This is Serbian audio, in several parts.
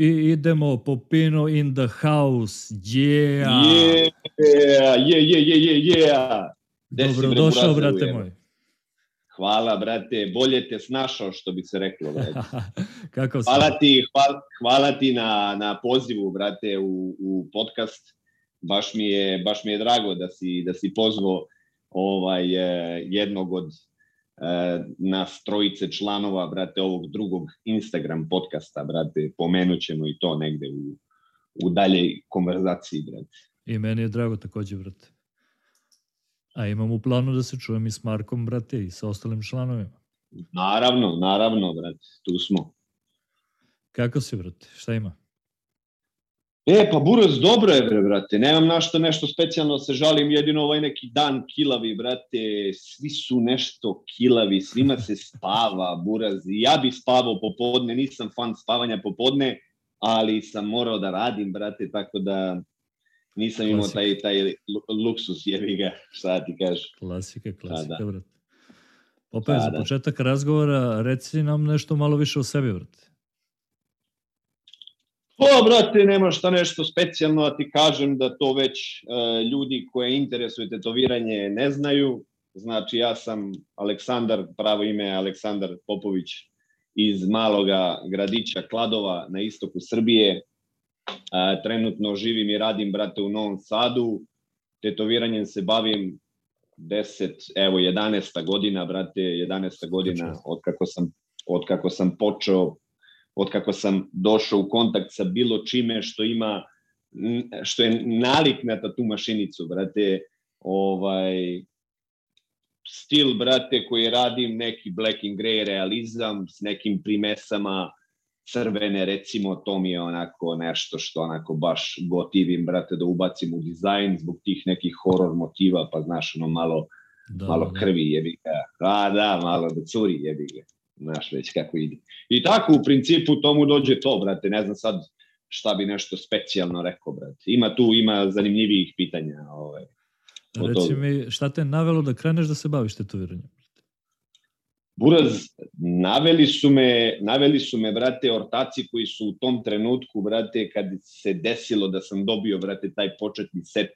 I idemo Popino in the house. Yeah. Yeah, yeah, yeah, yeah, yeah, yeah. Dobro došao, brate moj. Hvala, brate. Bolje te snašao, što bi se reklo, brate. Kako si? Hvala ti, hvala, hvala ti na, na pozivu, brate, u, u podcast. Baš mi je, baš mi je drago da si, da si pozvao ovaj, eh, jednog od nas trojice članova, brate, ovog drugog Instagram podcasta, brate, pomenut ćemo i to negde u, u daljej konverzaciji, brate. I meni je drago takođe, brate. A imam u planu da se čujem i s Markom, brate, i sa ostalim članovima. Naravno, naravno, brate, tu smo. Kako si, brate? Šta ima? E, pa Buraz, dobro je, bre, brate. Nemam našto nešto specijalno da se žalim, jedino ovaj neki dan kilavi, brate. Svi su nešto kilavi, svima se spava, Buraz. Ja bih spavao popodne, nisam fan spavanja popodne, ali sam morao da radim, brate, tako da nisam imao Klasika. taj, taj lu- luksus, jebi ga, šta da ti kažeš. Klasika, klasika, da. brate. Opet, Da, za da. početak razgovora, reci nam nešto malo više o sebi, brate. O, brate, nema šta nešto specijalno, a ti kažem da to već e, ljudi koje interesuje tetoviranje ne znaju. Znači, ja sam Aleksandar, pravo ime je Aleksandar Popović iz maloga gradića Kladova na istoku Srbije. E, trenutno živim i radim, brate, u Novom Sadu. Tetoviranjem se bavim 10, evo 11. godina, brate, 11. godina od kako sam, od kako sam počeo od kako sam došao u kontakt sa bilo čime što ima što je nalik na tatu mašinicu, brate, ovaj stil, brate, koji radim, neki black and grey realizam s nekim primesama crvene, recimo, to mi je onako nešto što onako baš gotivim, brate, da ubacim u dizajn zbog tih nekih horror motiva, pa znaš, ono malo, Da, malo da. krvi jebi ga. A da, malo da curi jebi ga. Znaš već kako ide. I tako u principu tomu dođe to, brate. Ne znam sad šta bi nešto specijalno rekao, brate. Ima tu, ima zanimljivijih pitanja. Ovaj. Reci toga. mi, šta te navelo da kreneš da se baviš tetoviranjem? Buraz, naveli su me, naveli su me, brate, ortaci koji su u tom trenutku, brate, kad se desilo da sam dobio, brate, taj početni set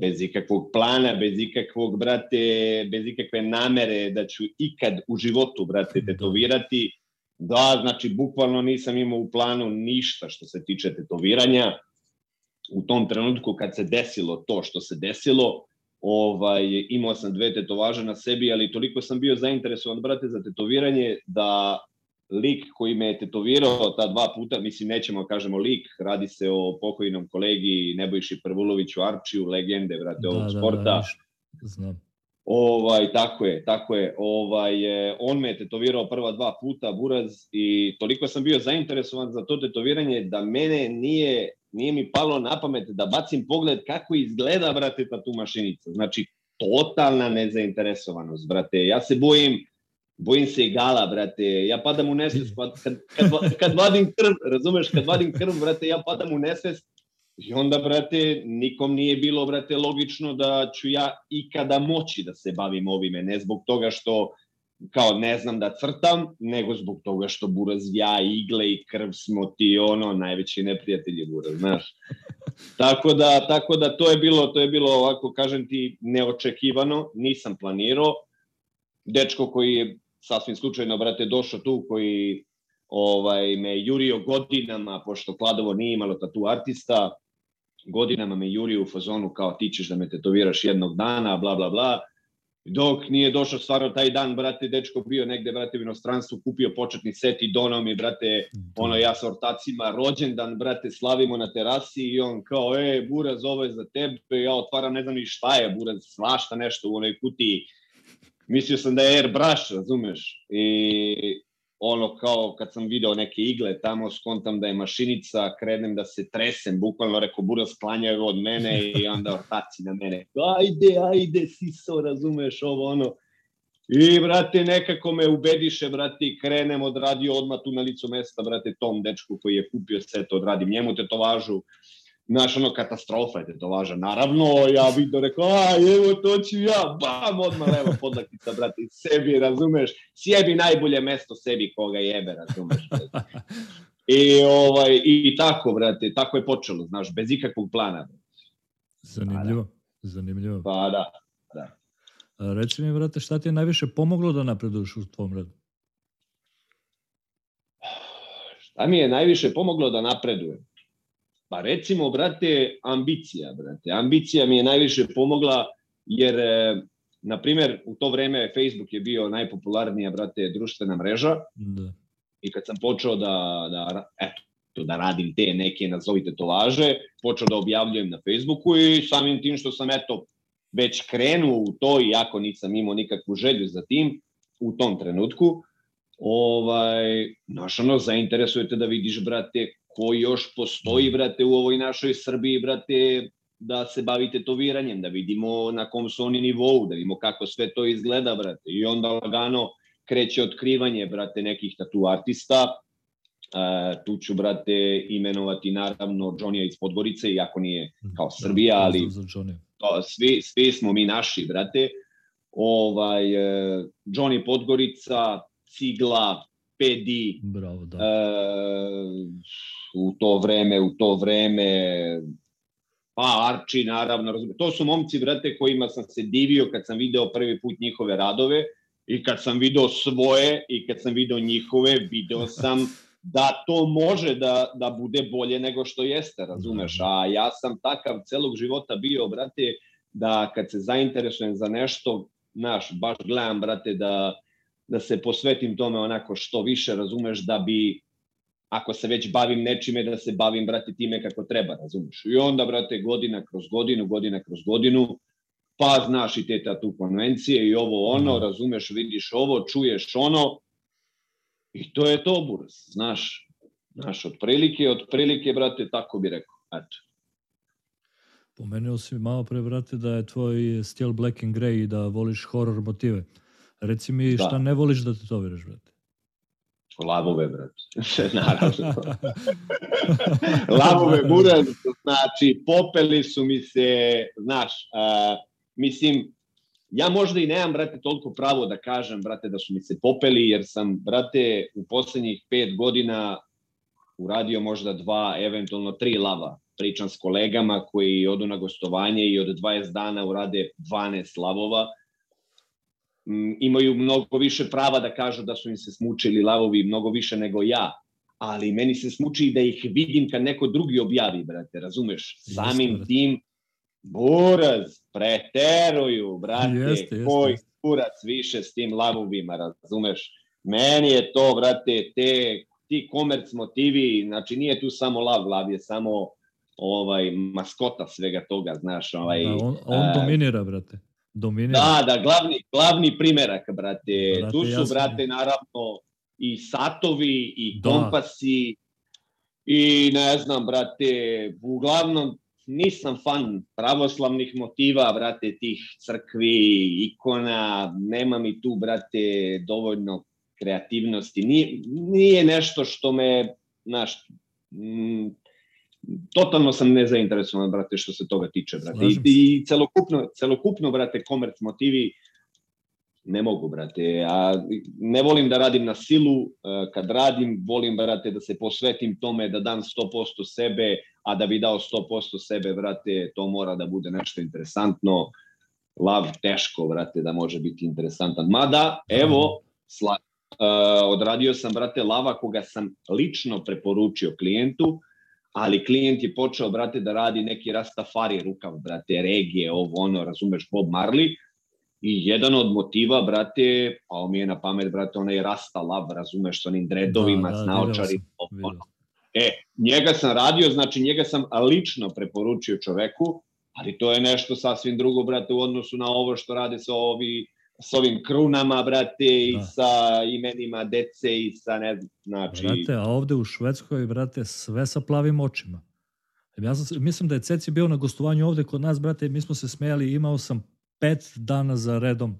bez ikakvog plana, bez ikakvog, brate, bez ikakve namere da ću ikad u životu, brate, tetovirati. Da, znači, bukvalno nisam imao u planu ništa što se tiče tetoviranja. U tom trenutku kad se desilo to što se desilo, ovaj, imao sam dve tetovaže na sebi, ali toliko sam bio zainteresovan, brate, za tetoviranje, da lik koji me je tetovirao ta dva puta, mislim, nećemo da kažemo lik, radi se o pokojnom kolegi Nebojši Prvuloviću Arčiju, legende, brate, ovog sporta. viš, znam. Ovaj, tako je, tako je. Ovaj, on me je tetovirao prva dva puta, Buraz, i toliko sam bio zainteresovan za to tetoviranje da mene nije, nije mi palo na pamet da bacim pogled kako izgleda, brate, ta tu mašinica. Znači, totalna nezainteresovanost, brate. Ja se bojim, bojim se igala, brate. Ja padam u nesvest kad, kad, kad, kad vadim krv, razumeš, kad vadim krv, brate, ja padam u nesvest I onda, brate, nikom nije bilo, brate, logično da ću ja ikada moći da se bavim ovime. Ne zbog toga što kao ne znam da crtam, nego zbog toga što buraz ja, igle i krv smo ti ono najveći neprijatelji buraz, znaš. Tako da, tako da to je bilo, to je bilo ovako, kažem ti, neočekivano, nisam planirao. Dečko koji je sasvim slučajno, brate, došao tu, koji ovaj, me jurio godinama, pošto Kladovo nije imalo tatu artista, godinama me jurio u fazonu kao ti ćeš da me tetoviraš jednog dana, bla, bla, bla. Dok nije došao stvarno taj dan, brate, dečko bio negde, brate, u inostranstvu, kupio početni set i donao mi, brate, ono ja sa ortacima, rođendan, brate, slavimo na terasi i on kao, e, buraz, ovo je za tebe, ja otvaram, ne znam ni šta je, buraz, svašta nešto u onoj kutiji. Mislio sam da je airbrush, razumeš? I ono kao kad sam video neke igle tamo, skontam da je mašinica, krenem da se tresem, bukvalno rekao, buraz sklanjaju od mene i onda ortaci na mene. Ajde, ajde, siso, razumeš ovo, ono. I, brate, nekako me ubediše, brate, i krenem, odradio odmah tu na licu mesta, brate, tom dečku koji je kupio set, odradim njemu tetovažu. Znaš, ono, katastrofa je tetovaža. Naravno, ja vidio, rekao, a, evo, to ću ja, bam, odmah levo podlaktica, brate, sebi, razumeš, sjebi najbolje mesto sebi koga jebe, razumeš. I, ovaj, I tako, brate, tako je počelo, znaš, bez ikakvog plana. Zanimljivo, zanimljivo. Pa da, da. A, reci mi, brate, šta ti je najviše pomoglo da napreduješ u tvom radu? Šta mi je najviše pomoglo da napredujem? Pa recimo, brate, ambicija, brate. Ambicija mi je najviše pomogla jer, e, na primjer, u to vreme Facebook je bio najpopularnija, brate, društvena mreža. Da. I kad sam počeo da, da, eto, da radim te neke, nazovite to laže, počeo da objavljujem na Facebooku i samim tim što sam, eto, već krenuo u to, iako nisam imao nikakvu želju za tim, u tom trenutku, ovaj, znaš, ono, zainteresujete da vidiš, brate, ko još postoji, brate, u ovoj našoj Srbiji, brate, da se bavi tetoviranjem, da vidimo na kom su oni nivou, da vidimo kako sve to izgleda, brate. I onda lagano kreće otkrivanje, brate, nekih tatu artista. Uh, tu ću, brate, imenovati naravno Johnny iz Podgorice, iako nije kao da, Srbija, ali to, svi, svi smo mi naši, brate. Ovaj, uh, Johnny Podgorica, Cigla, Pedi, Bravo, da. Uh, u to vreme, u to vreme pa Arči, naravno, razumije. To su momci, brate, kojima sam se divio kad sam video prvi put njihove radove i kad sam video svoje i kad sam video njihove, video sam da to može da, da bude bolje nego što jeste, razumeš? A ja sam takav celog života bio, brate, da kad se zainteresujem za nešto, naš, baš gledam, brate, da, da se posvetim tome onako što više, razumeš, da bi ako se već bavim nečime, da se bavim, brate, time kako treba, razumiješ? I onda, brate, godina kroz godinu, godina kroz godinu, pa znaš i te tatu konvencije i ovo ono, mhm. razumeš, vidiš ovo, čuješ ono, i to je to, burz, znaš, znaš, otprilike, otprilike, brate, tako bi rekao, eto. Pomenuo si malo pre, brate, da je tvoj stil black and grey i da voliš horror motive. Reci mi da. šta ne voliš da te to viraš, brate? Lavove, brate. Naravno. Lavove, buraz, znači, popeli su mi se, znaš, uh, mislim, ja možda i nemam, brate, toliko pravo da kažem, brate, da su mi se popeli, jer sam, brate, u poslednjih pet godina uradio možda dva, eventualno tri lava. Pričam s kolegama koji odu na gostovanje i od 20 dana urade 12 lavova imaju mnogo više prava da kažu da su im se smučili lavovi mnogo više nego ja, ali meni se smuči da ih vidim kad neko drugi objavi, brate, razumeš? Samim jeste, tim, buraz, preteruju, brate, jeste, koji jeste. kurac više s tim lavovima, razumeš? Meni je to, brate, te, ti komerc motivi, znači nije tu samo lav, lav je samo ovaj maskota svega toga, znaš, ovaj da, on, on dominira, brate dominira. Da, da, glavni, glavni primerak, brate. brate tu su, jasno. brate, naravno i satovi, i da. kompasi, i ne znam, brate, uglavnom nisam fan pravoslavnih motiva, brate, tih crkvi, ikona, nema mi tu, brate, dovoljno kreativnosti. Nije, nije nešto što me, znaš, totalno sam nezainteresovan, brate, što se toga tiče, brate. I, I celokupno, celokupno, brate, komerc motivi ne mogu, brate. A ne volim da radim na silu, e, kad radim, volim, brate, da se posvetim tome, da dam 100% sebe, a da bi dao 100% sebe, brate, to mora da bude nešto interesantno. Lav teško, brate, da može biti interesantan. Mada, evo, sla, uh, odradio sam, brate, lava koga sam lično preporučio klijentu, ali klijent je počeo, brate, da radi neki rastafari rukav, brate, regije, ovo, ono, razumeš, Bob Marley, i jedan od motiva, brate, pa mi je na pamet, brate, onaj rasta lav, razumeš, s onim dredovima, da, da, snaočari, ono. E, njega sam radio, znači njega sam lično preporučio čoveku, ali to je nešto sasvim drugo, brate, u odnosu na ovo što rade sa ovi s ovim krunama, brate, i da. sa imenima dece i sa ne znači... Brate, a ovde u Švedskoj, brate, sve sa plavim očima. Ja sam, mislim da je Ceci bio na gostovanju ovde kod nas, brate, mi smo se smejali, imao sam pet dana za redom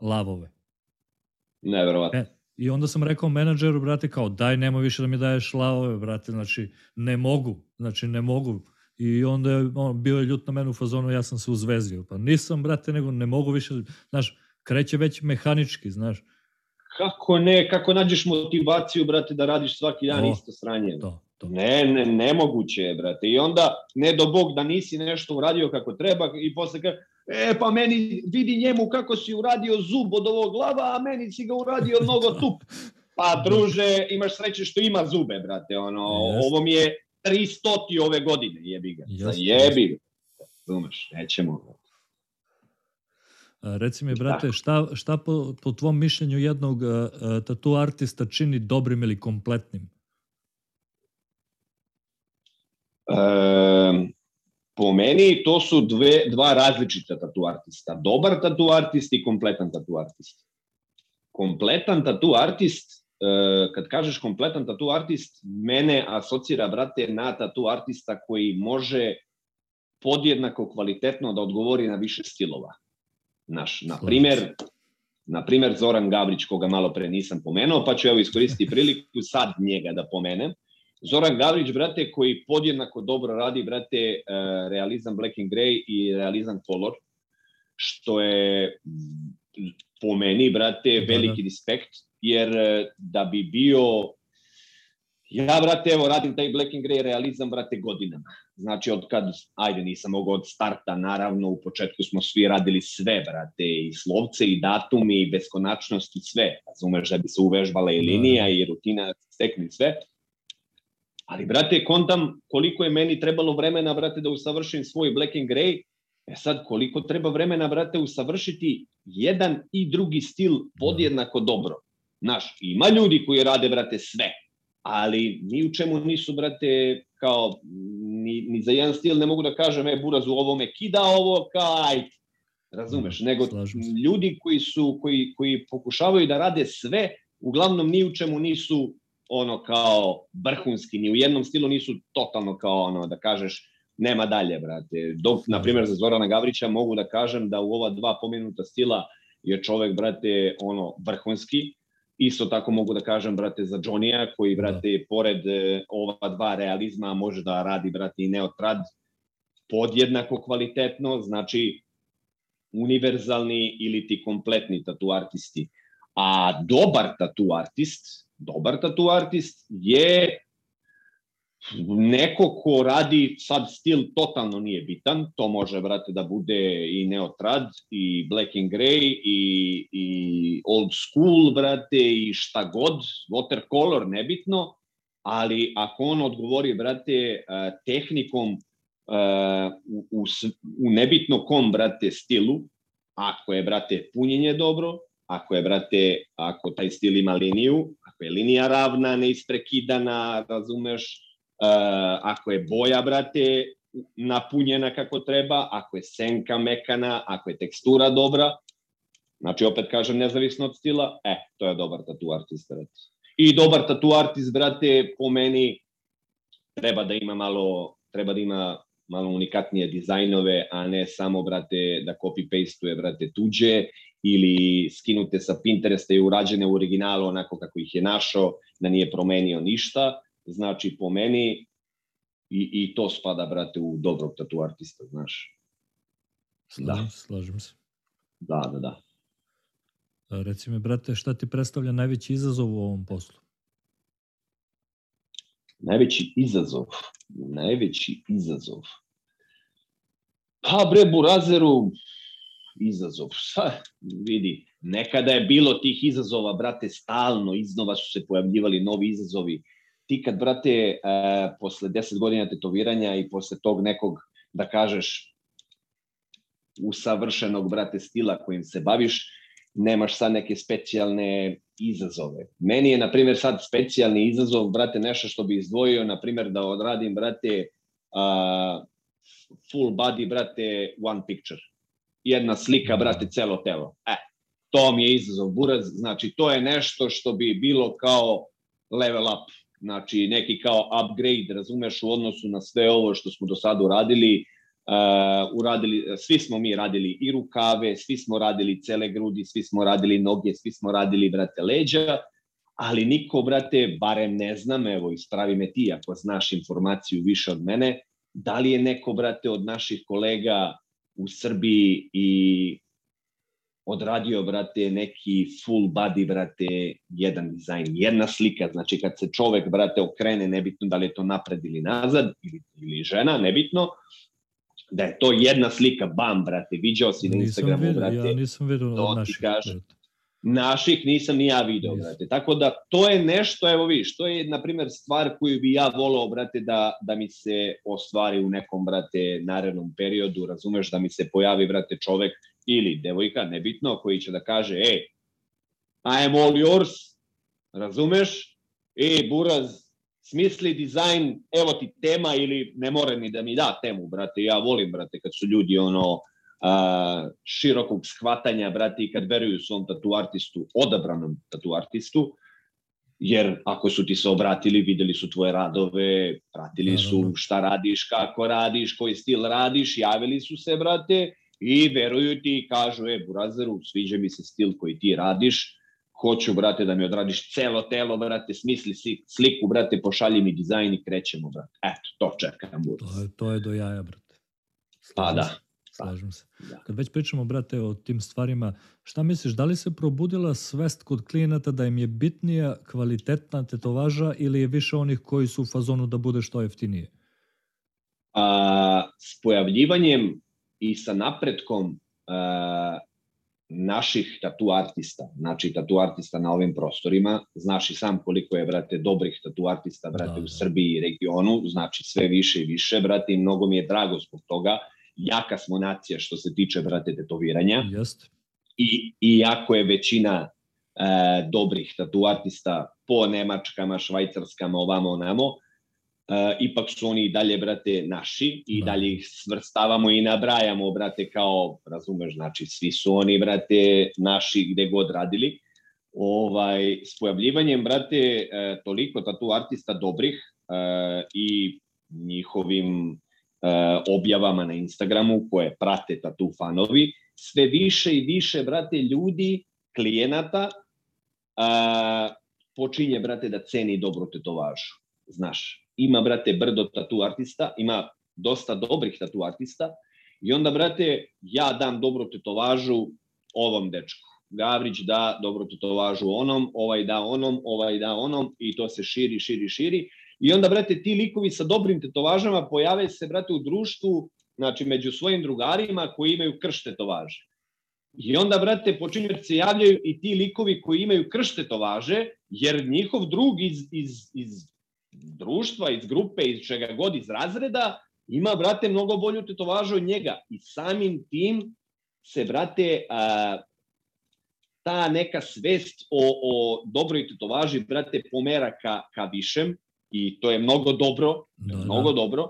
lavove. Neverovatno. E, I onda sam rekao menadžeru, brate, kao daj, nemoj više da mi daješ lavove, brate, znači ne mogu, znači ne mogu. I onda je on, bio je ljut na mene u fazonu, ja sam se uzvezio. Pa nisam, brate, nego ne mogu više, znaš, kreće već mehanički, znaš. Kako ne, kako nađeš motivaciju, brate, da radiš svaki dan To, isto sranje? To, to. Ne, ne, nemoguće je, brate. I onda, ne do bog da nisi nešto uradio kako treba i posle kaže, e, pa meni, vidi njemu kako si uradio zub od ovog glava, a meni si ga uradio mnogo tup. Pa, druže, imaš sreće što ima zube, brate. Ono, Jest. ovo mi je 300 ove godine, jebi ga. Jest, Jebi ga. Razumeš, nećemo. A, Reci mi, brate, šta, šta po, po tvom mišljenju jednog uh, tatu artista čini dobrim ili kompletnim? E, po meni to su dve, dva različita tatu artista. Dobar tatu artist i kompletan tatu artist. Kompletan tatu artist, e, kad kažeš kompletan tatu artist, mene asocira, brate, na tatu artista koji može podjednako kvalitetno da odgovori na više stilova. Naš, na primer, na primer Zoran Gavrić, koga malo pre nisam pomenuo, pa ću evo iskoristiti priliku sad njega da pomenem. Zoran Gavrić, brate, koji podjednako dobro radi, brate, e, realizam Black and Grey i realizam Color, što je po meni, brate, Da, veliki respekt, jer e, da bi bio Ja, brate, evo, radim taj Black and Grey realizam, brate, godinama. Znači, od kad, ajde, nisam mogao od starta, naravno, u početku smo svi radili sve, brate, i slovce, i datumi, i beskonačnost, i sve. Razumeš, da bi se uvežbala i Da, linija, da. i rutina, stekli sve. Ali, brate, kontam koliko je meni trebalo vremena, brate, da usavršim svoj Black and Grey, e sad, koliko treba vremena, brate, usavršiti jedan i drugi stil podjednako dobro. Znaš, ima ljudi koji rade, brate, sve, ali ni u čemu nisu, brate, kao, ni, ni za jedan stil ne mogu da kažem, e, Buraz u ovome kida ovo, kao, ajde. Razumeš, nego slažem se. ljudi koji su, koji, koji pokušavaju da rade sve, uglavnom ni u čemu nisu ono kao vrhunski, ni u jednom stilu nisu totalno kao ono, da kažeš, nema dalje, brate. Dok, na primjer, za Zorana Gavrića mogu da kažem da u ova dva pomenuta stila je čovek, brate, ono, vrhunski. Isto tako mogu da kažem, brate, za Johnny-a, koji, brate, pored e, ova dva realizma može da radi, brate, i neotrad podjednako kvalitetno, znači univerzalni ili ti kompletni tatu artisti. A dobar tatu artist, dobar tatu artist je neko ko radi, sad stil totalno nije bitan, to može, brate, da bude i neotrad, i black and grey, i, i old school, brate, i šta god, watercolor, nebitno, ali ako on odgovori, brate, eh, tehnikom eh, u, u, u nebitno kom, brate, stilu, ako je, brate, punjenje dobro, ako je, brate, ako taj stil ima liniju, ako je linija ravna, neisprekidana, razumeš, ako je boja, brate, napunjena kako treba, ako je senka mekana, ako je tekstura dobra, znači opet kažem nezavisno od stila, e, to je dobar tatu artist, brate. I dobar tatu artist, brate, po meni treba da ima malo, treba da ima malo unikatnije dizajnove, a ne samo, brate, da copy-pastuje, brate, tuđe ili skinute sa Pinteresta i urađene u originalu onako kako ih je našao, da nije promenio ništa. Znači, po meni, i, i to spada, brate, u dobrog tatu artista, znaš. Slažem, Da. slažem se. Da, da, da. A, Reci mi, brate, šta ti predstavlja najveći izazov u ovom poslu? Najveći izazov, najveći izazov. Pa bre, Burazeru, izazov, šta, vidi, nekada je bilo tih izazova, brate, stalno, iznova su se pojavljivali novi izazovi. Ti kad, brate, e, posle 10 godina tetoviranja i posle tog nekog, da kažeš, usavršenog, brate, stila kojim se baviš, nemaš sad neke specijalne izazove. Meni je, na primjer, sad specijalni izazov, brate, nešto što bi izdvojio, na primjer, da odradim, brate, uh, full body, brate, one picture. Jedna slika, brate, celo telo. E, to mi je izazov buraz, znači to je nešto što bi bilo kao level up, znači neki kao upgrade, razumeš, u odnosu na sve ovo što smo do sada uradili, uh, uradili, svi smo mi radili i rukave, svi smo radili cele grudi, svi smo radili noge, svi smo radili, brate, leđa, ali niko, brate, barem ne znam, evo, ispravi me ti ako znaš informaciju više od mene, da li je neko, brate, od naših kolega u Srbiji i odradio, brate, neki full body, brate, jedan dizajn, jedna slika, znači kad se čovek, brate, okrene, nebitno da li je to napred ili nazad, ili, ili žena, nebitno, da je to jedna slika, bam, brate, viđao si na Instagramu, vidio, brate. Ja nisam vidio to od naših. brate. Naših nisam ni ja video, Nisam. brate. Tako da to je nešto, evo viš, to je, na primjer, stvar koju bi ja volao, brate, da, da mi se ostvari u nekom, brate, narednom periodu, razumeš, da mi se pojavi, brate, čovek ili devojka, nebitno, koji će da kaže, ej, I am all yours, razumeš? Ej, Buraz, smisli dizajn, evo ti tema ili ne mora ni da mi da temu, brate, ja volim, brate, kad su ljudi ono, a, širokog shvatanja, brate, i kad veruju svom tatu artistu, odabranom tatu artistu, jer ako su ti se obratili, videli su tvoje radove, pratili su šta radiš, kako radiš, koji stil radiš, javili su se, brate, i veruju ti i kažu, e, Burazeru, sviđa mi se stil koji ti radiš, hoću, brate, da mi odradiš celo telo, brate, smisli si sliku, brate, pošalji mi dizajn i krećemo, brate. Eto, to čekam, To Buraz. je, to je do jaja, brate. Pa Slažem da. se, Slažem se. Da. Kad već pričamo, brate, o tim stvarima, šta misliš, da li se probudila svest kod klijenata da im je bitnija kvalitetna tetovaža ili je više onih koji su u fazonu da bude što jeftinije? a, s pojavljivanjem i sa napretkom a, naših tatu artista, znači tatu artista na ovim prostorima, znaš i sam koliko je, brate, dobrih tatu artista, brate, Da, u da. Srbiji i regionu, znači sve više i više, brate, i mnogo mi je drago zbog toga. Jaka smo nacija što se tiče, brate, tetoviranja Jeste? i, i jako je većina e, dobrih tatu artista po Nemačkama, Švajcarskama, ovamo, onamo, ipak su oni i dalje, brate, naši i Da. dalje ih svrstavamo i nabrajamo, brate, kao, razumeš, znači, svi su oni, brate, naši gde god radili. Ovaj, s pojavljivanjem, brate, e, toliko tatu artista dobrih e, i njihovim e, objavama na Instagramu koje prate tatu fanovi, sve više i više, brate, ljudi, klijenata, počinje, brate, da ceni dobro tetovažu. Znaš, ima, brate, brdo tatu artista, ima dosta dobrih tatu artista i onda, brate, ja dam dobru tetovažu ovom dečku. Gavrić da dobru tetovažu onom, ovaj da onom, ovaj da onom i to se širi, širi, širi. I onda, brate, ti likovi sa dobrim tetovažama pojave se, brate, u društvu, znači među svojim drugarima koji imaju krš tetovaže. I onda, brate, počinju se javljaju i ti likovi koji imaju krš tetovaže, jer njihov drug iz, iz, iz društva, iz grupe, iz čega god, iz razreda, ima, brate, mnogo bolju tetovažu od njega. I samim tim se, brate, a, ta neka svest o, o dobroj tetovaži, brate, pomera ka, ka višem i to je mnogo dobro, Da, mnogo da. dobro,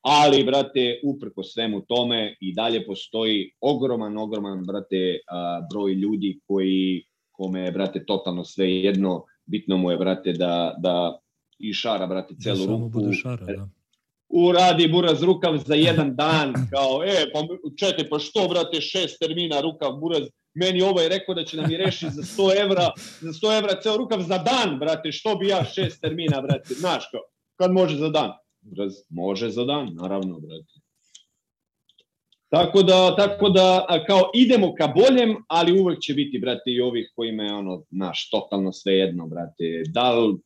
ali, brate, uprko svemu tome i dalje postoji ogroman, ogroman, brate, a, broj ljudi koji, kome je, brate, totalno sve jedno, bitno mu je, brate, da, da i šara, brate, Da celu samo ruku, bude šara, da. uradi buraz rukav za jedan dan, kao, e, pa čekaj, pa što, brate, šest termina rukav buraz, meni ovaj rekao da će da mi reši za 100 evra, za 100 evra ceo rukav za dan, brate, što bi ja šest termina, brate, znaš kao, kad može za dan? Buraz, može za dan, naravno, brate. Tako da, tako da, kao idemo ka boljem, ali uvek će biti, brate, i ovih kojima je ono, naš, totalno sve jedno, brate. Da li,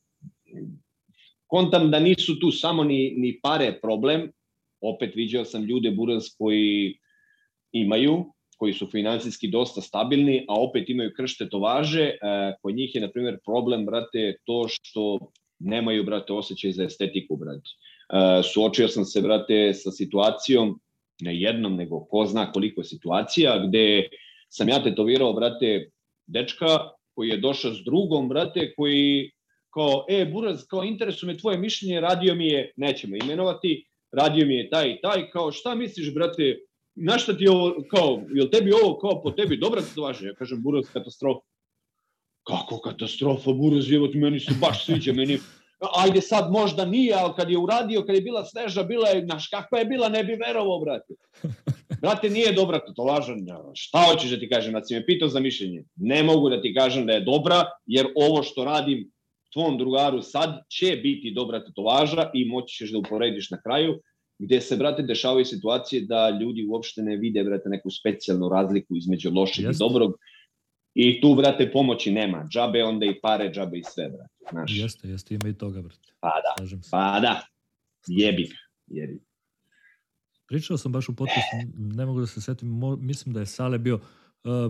kontam da nisu tu samo ni, ni pare problem, opet viđao sam ljude buraz koji imaju, koji su finansijski dosta stabilni, a opet imaju krš tetovaže. E, kod njih je, na primjer, problem, brate, to što nemaju, brate, osjećaj za estetiku, brate. E, suočio sam se, brate, sa situacijom, ne jednom, nego ko zna koliko situacija, gde sam ja tetovirao, brate, dečka koji je došao s drugom, brate, koji kao, e, Buraz, kao interesuje me tvoje mišljenje, radio mi je, nećemo imenovati, radio mi je taj i taj, kao, šta misliš, brate, na šta ti ovo, kao, jel tebi ovo, kao, po tebi dobra tetovaža? Ja kažem, Buraz, katastrofa. Kako katastrofa, Buraz, evo ti meni se baš sviđa, meni, ajde sad možda nije, ali kad je uradio, kad je bila sveža, bila je, znaš, kakva je bila, ne bi verovao, brate. Brate, nije dobra tetovaža, šta hoćeš da ti kažem, da si me pitao za mišljenje? Ne mogu da ti kažem da je dobra, jer ovo što radim tvom drugaru sad će biti dobra tetovaža i moći ćeš da uporediš na kraju, gde se, brate, dešavaju situacije da ljudi uopšte ne vide, brate, neku specijalnu razliku između lošeg Jeste. i dobrog. I tu, brate, pomoći nema. Džabe onda i pare, džabe i sve, brate. Znaš. Jeste, jeste, ima i toga, brate. Pa da, pa da. Jebi ga, jebi Pričao sam baš u podcastu, ne mogu da se setim, mislim da je Sale bio, Uh,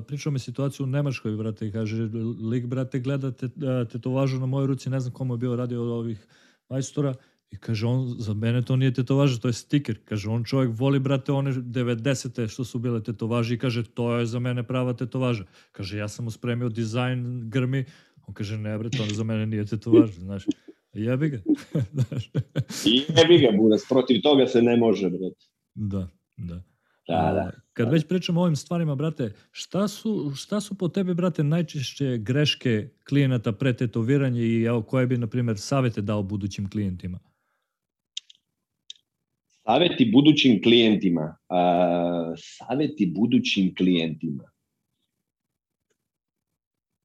pričao mi situaciju u Nemačkoj, brate, kaže, lik, brate, gleda te, uh, tetovažu na mojoj ruci, ne znam komu je bio radio od ovih majstora, i kaže, on, za mene to nije tetovaža, to je stiker. Kaže, on čovjek voli, brate, one 90. što su bile tetovaže i kaže, to je za mene prava tetovaža. Kaže, ja sam mu spremio dizajn grmi, on kaže, ne, bre, to za mene nije tetovaža, znaš. Jebi ga. Jebi ga, buras, protiv toga se ne može, brate. Da, da. Da, da. Kad da. već pričamo o ovim stvarima, brate, šta su, šta su po tebi, brate, najčešće greške klijenata pre tetoviranja i evo, koje bi, na primjer, savete dao budućim klijentima? Saveti budućim klijentima. Uh, saveti budućim klijentima.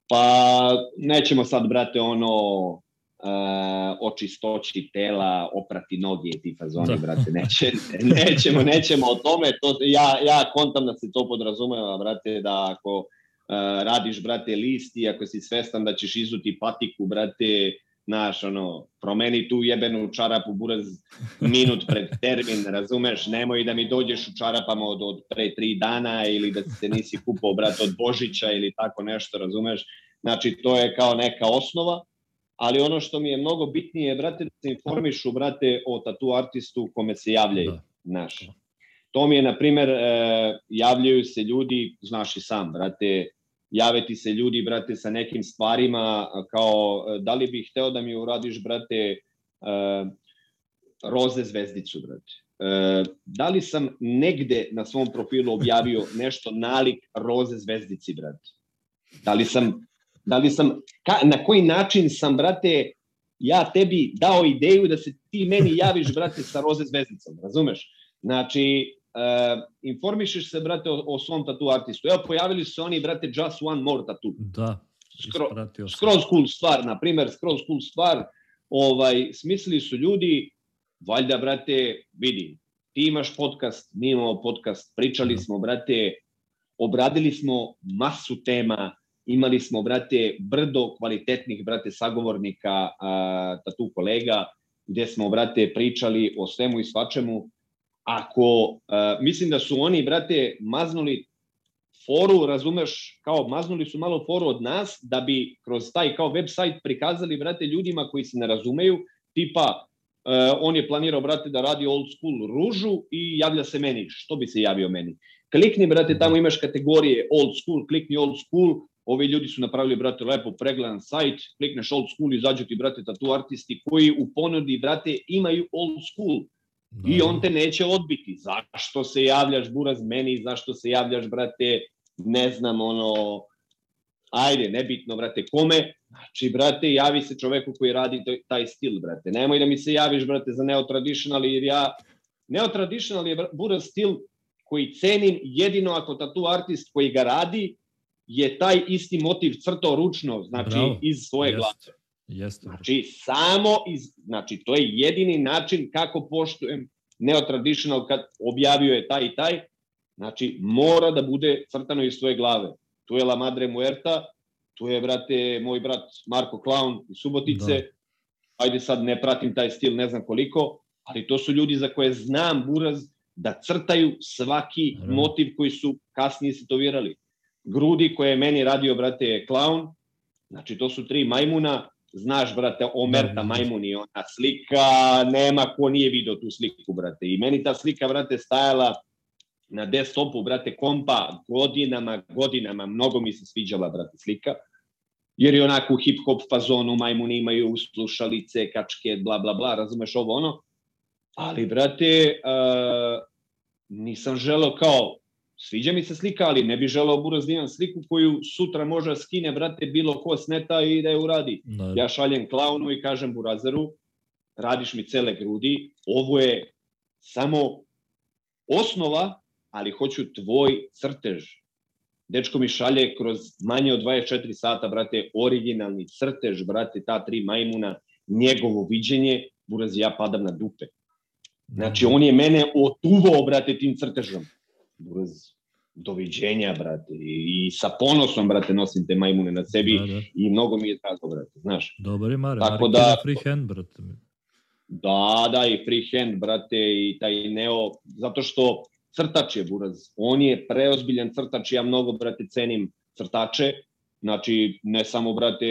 Pa nećemo sad, brate, ono uh, o čistoći tela, oprati noge i ti fazoni, da. brate, neće, nećemo, nećemo o tome, to, ja, ja kontam da se to podrazumeva, brate, da ako uh, radiš, brate, listi, ako si svestan da ćeš izuti patiku, brate, naš, ono, promeni tu jebenu čarapu buraz minut pred termin, razumeš, nemoj da mi dođeš u čarapama od, od pre tri dana ili da se nisi kupao, brate, od Božića ili tako nešto, razumeš, znači to je kao neka osnova, ali ono što mi je mnogo bitnije, brate, da se informišu, brate, o tatu artistu kome se javljaju, da. znaš. To mi je, na primer, e, javljaju se ljudi, znaš i sam, brate, jave ti se ljudi, brate, sa nekim stvarima, kao, da li bih hteo da mi uradiš, brate, e, roze zvezdicu, brate. E, da li sam negde na svom profilu objavio nešto nalik roze zvezdici, brate? Da li sam Da li sam, ka, na koji način sam, brate, ja tebi dao ideju da se ti meni javiš, brate, sa roze zvezdicom, razumeš? Znači, uh, informišeš se, brate, o, o svom tatu artistu. Evo, pojavili su se oni, brate, Just One More Tattoo. Da, Skro, skroz cool stvar, na primer, skroz cool stvar. Ovaj, smislili su ljudi, valjda, brate, vidi, ti imaš podcast, mi imamo podcast, pričali da. smo, brate, obradili smo masu tema, imali smo, brate, brdo kvalitetnih, brate, sagovornika, a, tu kolega, gde smo, brate, pričali o svemu i svačemu. Ako, a, mislim da su oni, brate, maznuli foru, razumeš, kao maznuli su malo foru od nas, da bi kroz taj kao website prikazali, brate, ljudima koji se ne razumeju, tipa, Uh, on je planirao, brate, da radi old school ružu i javlja se meni. Što bi se javio meni? Klikni, brate, tamo imaš kategorije old school, klikni old school, Ovi ljudi su napravili, brate, lepo pregledan sajt, klikneš old school, izađu ti, brate, tatu artisti koji u ponudi, brate, imaju old school. Da. I on te neće odbiti. Zašto se javljaš, buraz, meni, zašto se javljaš, brate, ne znam, ono, ajde, nebitno, brate, kome, znači, brate, javi se čoveku koji radi taj stil, brate. Nemoj da mi se javiš, brate, za neotraditional, jer ja, neotraditional je, buraz, stil koji cenim jedino ako tatu artist koji ga radi, je taj isti motiv crtao ručno, znači Bravo. iz svoje Jest. glave. Jeste. Znači, samo iz, znači, to je jedini način kako poštujem neotraditional kad objavio je taj i taj, znači, mora da bude crtano iz svoje glave. Tu je La Madre Muerta, tu je, brate, moj brat Marko Clown iz Subotice, da. ajde sad ne pratim taj stil, ne znam koliko, ali to su ljudi za koje znam buraz da crtaju svaki da. motiv koji su kasnije se to virali grudi koje je meni radio, brate, klaun, znači to su tri majmuna, znaš, brate, Omerta da, da. majmun i ona slika, nema ko nije video tu sliku, brate. I meni ta slika, brate, stajala na desktopu, brate, kompa, godinama, godinama, mnogo mi se sviđala, brate, slika. Jer je onako u hip-hop fazonu, majmuni imaju slušalice, kačke, bla, bla, bla, razumeš ovo, ono. Ali, brate, uh, nisam želeo kao, sviđa mi se slika, ali ne bih želeo buraz da imam sliku koju sutra može skine, brate, bilo ko sneta i da je uradi. Da. Ja šaljem klaunu i kažem burazeru, radiš mi cele grudi, ovo je samo osnova, ali hoću tvoj crtež. Dečko mi šalje kroz manje od 24 sata, brate, originalni crtež, brate, ta tri majmuna, njegovo viđenje, buraz ja padam na dupe. Znači, on je mene otuvao, brate, tim crtežom. Brz, doviđenja, brate. I, I sa ponosom, brate, nosim te majmune na sebi Da, da. i mnogo mi je tako, brate, znaš. Dobar je Mare. Tako Mare da- free hand, brate. Da, da, i freehand, brate, i taj Neo, zato što crtač je Buraz. On je preozbiljan crtač, ja mnogo, brate, cenim crtače. Znači, ne samo, brate,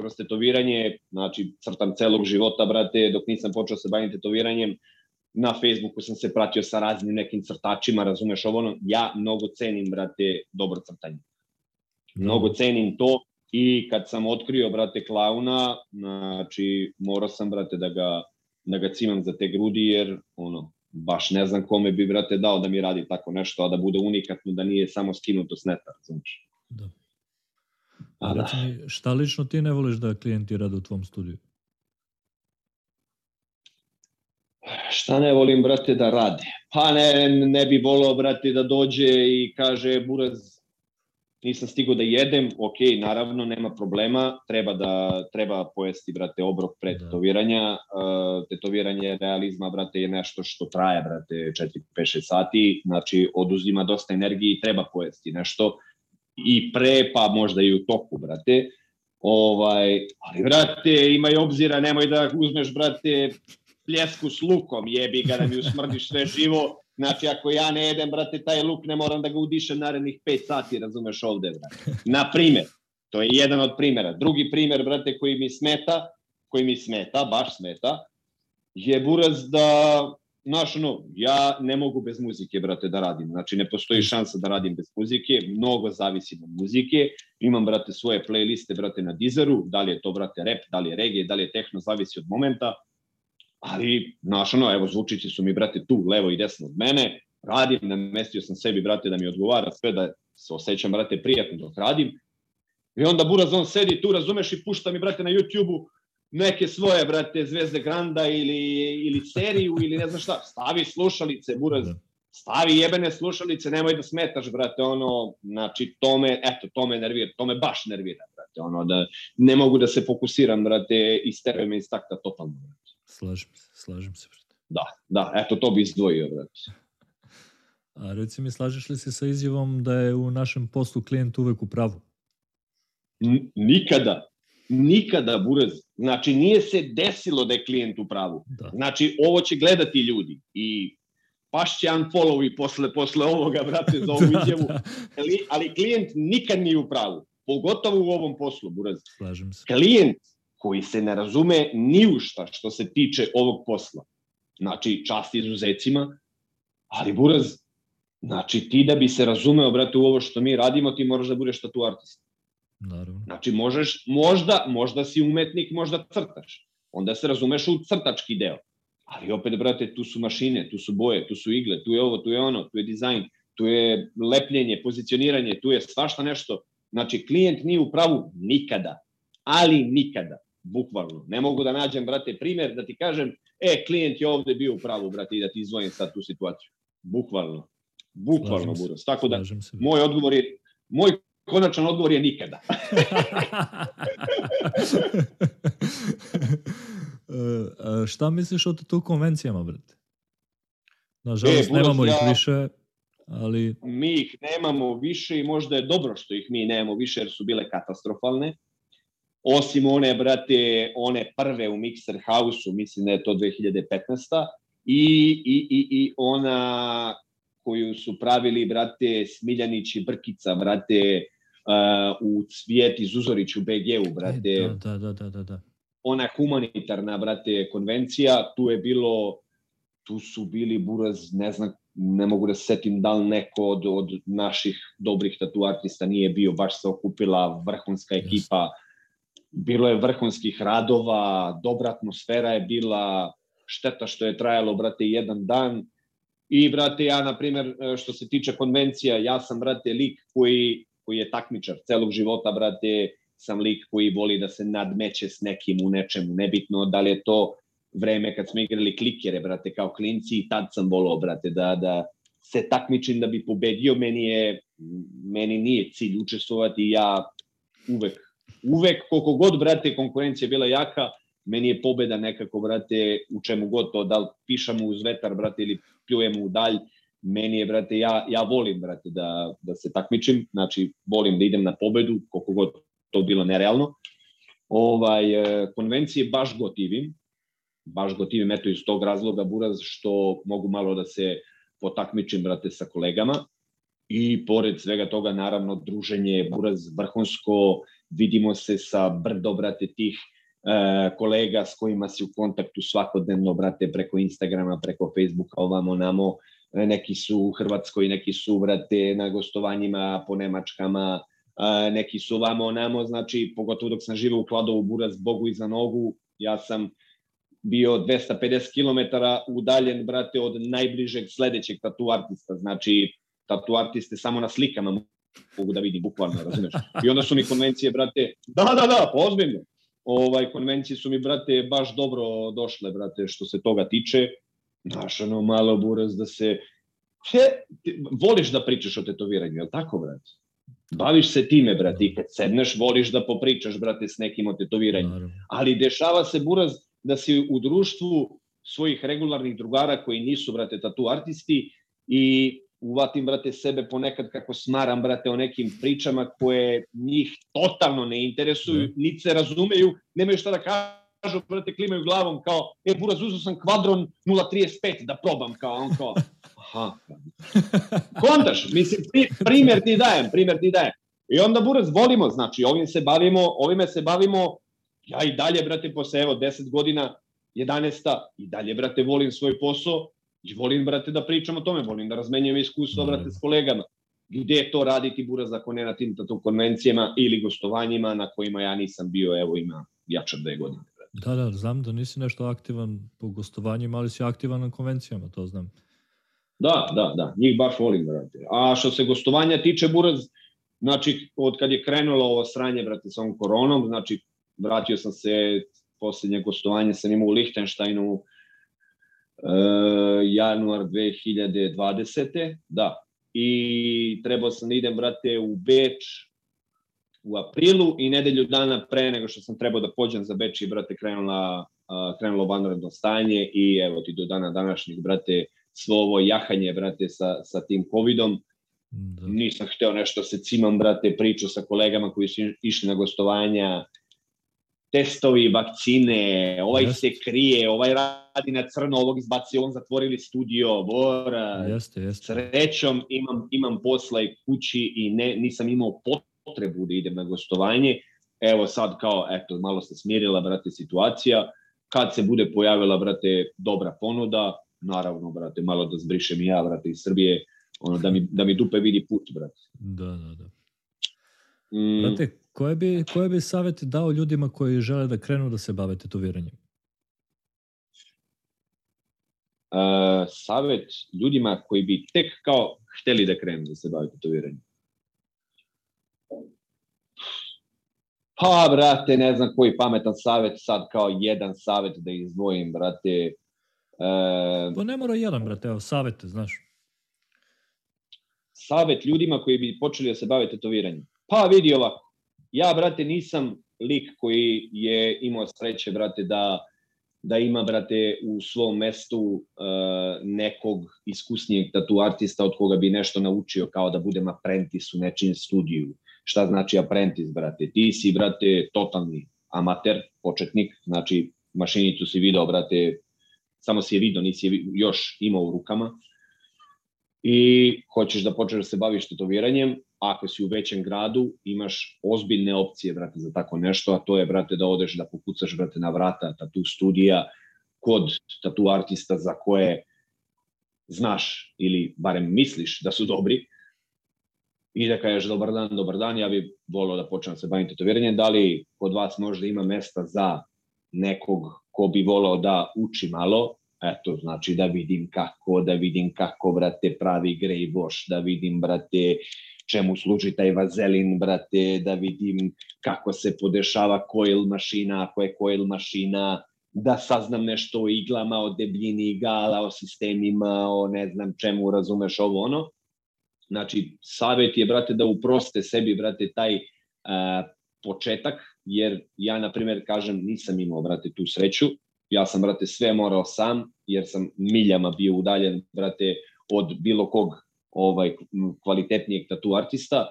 kroz tetoviranje, znači, crtam celog života, brate, dok nisam počeo se baviti tetoviranjem. Na Facebooku sam se pratio sa raznim nekim crtačima, razumeš ovo, ono, ja mnogo cenim, brate, dobro crtanje. Mnogo cenim to i kad sam otkrio, brate, klauna, znači, morao sam, brate, da ga, da ga cimam za te grudi, jer, ono, baš ne znam kome bi, brate, dao da mi radi tako nešto, a da bude unikatno, da nije samo skinuto s neta, razumiješ? Da. A A da. reci mi, šta lično ti ne voliš da klijenti rade u tvom studiju? Šta ne volim, brate, da rade? Pa ne, ne bi volao, brate, da dođe i kaže, buraz, nisam stigao da jedem, ok, naravno, nema problema, treba da treba pojesti, brate, obrok pre Da. tetoviranja. Uh, tetoviranje realizma, brate, je nešto što traje, brate, 4, 5, 6 sati, znači oduzima dosta energije i treba pojesti nešto i pre, pa možda i u toku, brate. Ovaj, ali, brate, imaj obzira, nemoj da uzmeš, brate, pljesku s lukom, jebi ga da mi usmrdiš sve živo. Znači, ako ja ne jedem, brate, taj luk, ne moram da ga udišem narednih 5 sati, razumeš ovde, brate. Na primer, to je jedan od primjera. Drugi primer, brate, koji mi smeta, koji mi smeta, baš smeta, je buraz da, znaš, ono, ja ne mogu bez muzike, brate, da radim. Znači, ne postoji šansa da radim bez muzike, mnogo zavisim od muzike. Imam, brate, svoje playliste, brate, na Deezeru, da li je to, brate, rap, da li je reggae, da li je techno, zavisi od momenta. Ali, znaš, ono, evo, zvučići su mi, brate, tu, levo i desno od mene, radim, namestio sam sebi, brate, da mi odgovara sve, da se osjećam, brate, prijatno dok radim. I onda Buraz, on sedi tu, razumeš, i pušta mi, brate, na YouTube-u neke svoje, brate, Zvezde Granda ili, ili seriju ili ne znam šta. Stavi slušalice, Buraz, Da. stavi jebene slušalice, nemoj da smetaš, brate, ono, znači, to me, eto, to me nervira, to me baš nervira, brate, ono, da ne mogu da se fokusiram, brate, i stereo me iz takta totalno, brate. Slažem se, slažem se. brate. Da, da, eto, to bi izdvojio, brate. A reci mi, slažeš li se sa izjavom da je u našem poslu klijent uvek u pravu? N- nikada, nikada, Buraz, znači, nije se desilo da je klijent u pravu. Da. Znači, ovo će gledati ljudi i pašće unfollow i posle, posle ovoga, brate, za ovu izjavu, da, ali, ali klijent nikad nije u pravu, pogotovo u ovom poslu, Buraz. slažem se. Klijent koji se ne razume ni u šta što se tiče ovog posla, znači čast izuzecima, ali Buraz, znači ti da bi se razumeo, brate, u ovo što mi radimo, ti moraš da budeš tatu artist. Naravno. Znači možeš, možda, možda si umetnik, možda crtaš. Onda se razumeš u crtački deo. Ali opet, brate, tu su mašine, tu su boje, tu su igle, tu je ovo, tu je ono, tu je dizajn, tu je lepljenje, pozicioniranje, tu je svašta nešto. Znači, klijent nije u pravu nikada, ali nikada, bukvalno. Ne mogu da nađem, brate, primer da ti kažem, e, klijent je ovde bio u pravu, brate, i da ti izvojim sad tu situaciju. Bukvalno. Bukvalno, Buros. Tako da, se. moj odgovor je, moj konačan odgovor je nikada. E, šta misliš o tu konvencijama, brate? Nažalost, E, Buras, nemamo ih ja- više, ali mi ih nemamo više i možda je dobro što ih mi nemamo više jer su bile katastrofalne. Osim one, brate, one prve u Mixer House-u, mislim da je to 2015. I, i, i, i ona koju su pravili, brate, Smiljanić i Brkica, brate, uh, u Cvijeti Zuzorić u BG-u, brate E, da, da, da, da, da. ona humanitarna, brate, konvencija, tu je bilo, tu su bili buraz, ne znam, ne mogu da se setim da li neko od, od naših dobrih tatu artista nije bio, baš se okupila vrhunska ekipa, bilo je vrhunskih radova, dobra atmosfera je bila, šteta što je trajalo, brate, jedan dan. I, brate, ja, na primjer, što se tiče konvencija, ja sam, brate, lik koji, koji je takmičar celog života, brate, sam lik koji voli da se nadmeće s nekim u nečemu, nebitno da li je to vreme kad smo igrali klikere, brate, kao klinci i tad sam volao, brate, da, da se takmičim da bi pobedio, meni je, meni nije cilj učestvovati, ja uvek, uvek, koliko god, brate, konkurencija bila jaka, meni je pobeda nekako, brate, u čemu god to, da li pišamo uz vetar, brate, ili pljujemo u dalj, meni je, brate, ja, ja volim, brate, da, da se takmičim, znači, volim da idem na pobedu, koliko god to bilo nerealno. Ovaj, e, konvencije baš gotivim, baš gotivim, eto iz tog razloga, Buraz, što mogu malo da se potakmičim, brate, sa kolegama, i pored svega toga, naravno, druženje Buraz vrhunsko, vidimo se sa brdo, brate, tih e, kolega s kojima si u kontaktu svakodnevno, brate, preko Instagrama, preko Facebooka, ovamo, namo, e, neki su u Hrvatskoj, neki su, brate, na gostovanjima po Nemačkama, e, neki su ovamo, namo, znači, pogotovo dok sam živeo u Kladovu, Buraz, Bogu iza nogu, ja sam bio 250 km udaljen, brate, od najbližeg sledećeg tatu artista, znači, tatu artiste samo na slikama mogu da vidim, bukvalno, razumeš? I onda su mi konvencije, brate, da, da, da, pozbiljno. Ovaj, konvencije su mi, brate, baš dobro došle, brate, što se toga tiče. Znaš, ono, malo buraz da se... He, ti, voliš da pričaš o tetoviranju, je li tako, brate? Baviš se time, brate, i kad sedneš, voliš da popričaš, brate, s nekim o tetoviranju. Ali dešava se, buraz, da si u društvu svojih regularnih drugara koji nisu, brate, tatu artisti i uvatim, brate, sebe ponekad kako smaram, brate, o nekim pričama koje njih totalno ne interesuju, mm. niti se razumeju, nemaju šta da kažu, brate, klimaju glavom kao, e, buraz, uzao sam kvadron 0.35 da probam, kao, on kao, aha. Kontaš, mislim, primjer ti dajem, primjer ti dajem. I onda, buraz, volimo, znači, ovim se bavimo, ovime se bavimo, ja i dalje, brate, posle, evo, 10 godina, 11. i dalje, brate, volim svoj posao, I volim, brate, da pričam o tome, volim da razmenjujem iskustva, brate, s kolegama. Gde to raditi buraz ako ne na tim tatu konvencijama ili gostovanjima na kojima ja nisam bio, evo ima jača dve godine. Brate. Da, da, znam da nisi nešto aktivan po gostovanjima, ali si aktivan na konvencijama, to znam. Da, da, da, njih baš volim, brate. A što se gostovanja tiče, buraz, znači, od kad je krenulo ovo sranje, brate, sa ovom koronom, znači, vratio sam se, poslednje gostovanje sam imao u Lichtensteinu, uh, januar 2020. Da. I trebao sam da idem, brate, u Beč u aprilu i nedelju dana pre nego što sam trebao da pođem za Beč i, brate, krenula, uh, krenulo vanredno stanje i evo ti do dana današnjeg, brate, svo ovo jahanje, brate, sa, sa tim covidom. Da. Nisam hteo nešto se cimam, brate, priču sa kolegama koji su išli na gostovanja, testovi, vakcine, ovaj jeste. se krije, ovaj radi na crno, ovog izbacio, on zatvorili studio, bora. Jeste, jeste. Srećom imam, imam posla i kući i ne, nisam imao potrebu da idem na gostovanje. Evo sad kao, eto, malo se smirila, brate, situacija. Kad se bude pojavila, brate, dobra ponuda, naravno, brate, malo da zbrišem i ja, brate, iz Srbije, ono, da mi, da mi dupe vidi put, brate. Da, da, da. Mm. Brate, koje bi, koje bi savete dao ljudima koji žele da krenu da se bave tetoviranjem? Uh, savet ljudima koji bi tek kao hteli da krenu da se bave tetoviranjem. Pa, brate, ne znam koji pametan savet, sad kao jedan savet da izdvojim, brate. Uh, pa ne mora jedan, brate, evo, savete, znaš. Savet ljudima koji bi počeli da se bave tetoviranjem. Pa vidi ovako, ja, brate, nisam lik koji je imao sreće, brate, da, da ima, brate, u svom mestu uh, nekog iskusnijeg tatu artista od koga bi nešto naučio, kao da budem apprentice u nečim studiju. Šta znači apprentice, brate? Ti si, brate, totalni amater, početnik, znači mašinicu si video, brate, samo si je video, nisi je još imao u rukama i hoćeš da počneš da se baviš tetoviranjem, ako si u većem gradu, imaš ozbiljne opcije, brate, za tako nešto, a to je, brate, da odeš da pokucaš, brate, na vrata tatu studija kod tatu artista za koje znaš ili barem misliš da su dobri. I da kažeš dobar dan, dobar dan, ja bih volio da počnem da se bavim tetoviranjem, da li kod vas možda ima mesta za nekog ko bi volao da uči malo, eto, znači da vidim kako, da vidim kako, brate, pravi grej boš, da vidim, brate, čemu služi taj vazelin, brate, da vidim kako se podešava coil mašina, ako je coil mašina, da saznam nešto o iglama, o debljini igala, o sistemima, o ne znam čemu, razumeš ovo ono. Znači, savet je, brate, da uproste sebi, brate, taj uh, početak, jer ja, na primjer, kažem, nisam imao, brate, tu sreću. Ja sam, brate, sve morao sam, jer sam miljama bio udaljen, brate, od bilo kog ovaj kvalitetnijeg tatu artista.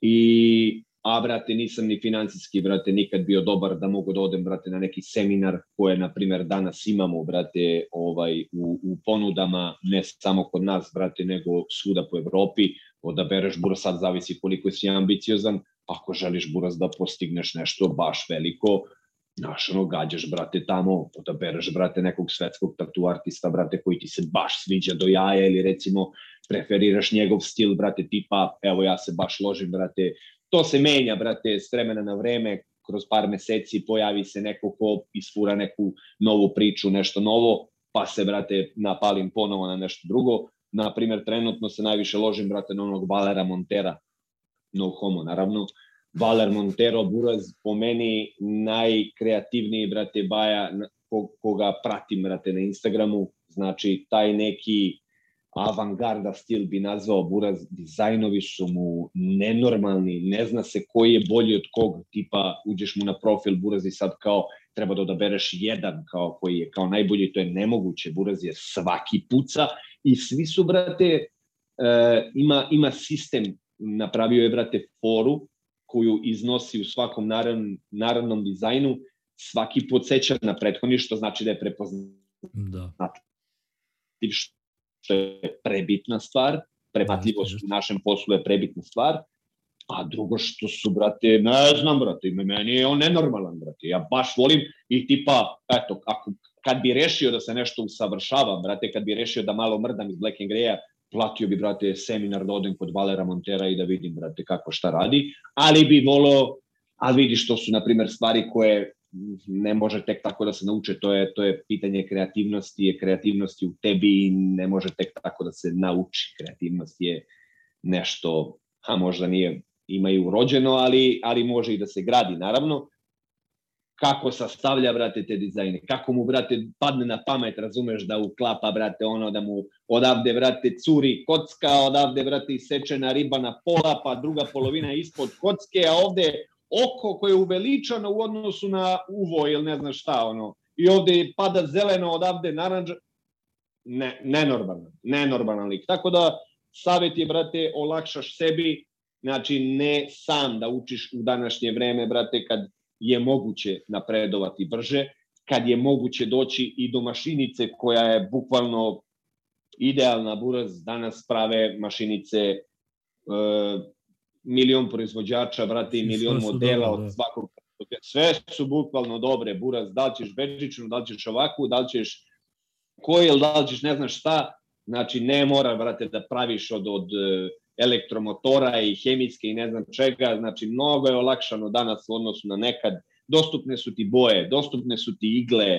I a brate nisam ni financijski brate nikad bio dobar da mogu da odem brate na neki seminar koje na primer danas imamo brate ovaj u, u ponudama ne samo kod nas brate nego svuda po Evropi. Odabereš buras sad zavisi koliko si ambiciozan. Ako želiš buras da postigneš nešto baš veliko Znaš, ono, gađaš, brate, tamo, odabereš, brate, nekog svetskog tatu artista, brate, koji ti se baš sviđa do jaja ili recimo preferiraš njegov stil, brate, tipa, evo ja se baš ložim, brate, to se menja, brate, s vremena na vreme, kroz par meseci pojavi se neko ko isfura neku novu priču, nešto novo, pa se, brate, napalim ponovo na nešto drugo. Na primer, trenutno se najviše ložim, brate, na onog Valera Montera, no homo, naravno, Valer Montero Buraz po meni najkreativniji, brate, baja koga pratim, brate, na Instagramu. Znači, taj neki avangarda stil bi nazvao Buraz, dizajnovi su mu nenormalni, ne zna se koji je bolji od kog, tipa uđeš mu na profil Buraz i sad kao treba da odabereš jedan kao koji je kao najbolji, to je nemoguće, Buraz je svaki puca i svi su, brate, uh, ima, ima sistem, napravio je, brate, foru koju iznosi u svakom naravnom, naravnom dizajnu, svaki podsjeća na prethodni, što znači da je prepoznatljiv, da. što je prebitna stvar, prebatljivost u našem poslu je prebitna stvar, a drugo što su, brate, ne znam, brate, meni je on nenormalan, brate, ja baš volim i tipa, eto, ako, kad bi rešio da se nešto usavršava, brate, kad bi rešio da malo mrdam iz Black and Greya, platio bi, brate, seminar da odem kod Valera Montera i da vidim, brate, kako šta radi, ali bi volao, a vidiš, to su, na primer, stvari koje ne može tek tako da se nauče, to je, to je pitanje kreativnosti, je kreativnosti u tebi i ne može tek tako da se nauči. Kreativnost je nešto, a možda nije, ima i urođeno, ali, ali može i da se gradi, naravno kako sastavlja, brate, te dizajne, kako mu, brate, padne na pamet, razumeš, da uklapa, brate, ono, da mu odavde, brate, curi kocka, odavde, brate, isečena riba na pola, pa druga polovina ispod kocke, a ovde oko koje je uveličano u odnosu na uvo ili ne znam šta, ono, i ovde pada zeleno, odavde naranđa, ne, nenormalan, nenormalan lik. Tako da, savjet je, brate, olakšaš sebi, znači ne sam da učiš u današnje vreme, brate, kad je moguće napredovati brže, kad je moguće doći i do mašinice koja je bukvalno idealna buraz, danas prave mašinice e, milion proizvođača, brate, i milion modela dobro, od da. svakog sve su bukvalno dobre, buraz, da li ćeš bežičnu, da li ćeš ovakvu, da li ćeš coil, da li ćeš ne znaš šta, znači ne mora, brate, da praviš od, od elektromotora i hemijske i ne znam čega, znači mnogo je olakšano danas u odnosu na nekad, dostupne su ti boje, dostupne su ti igle,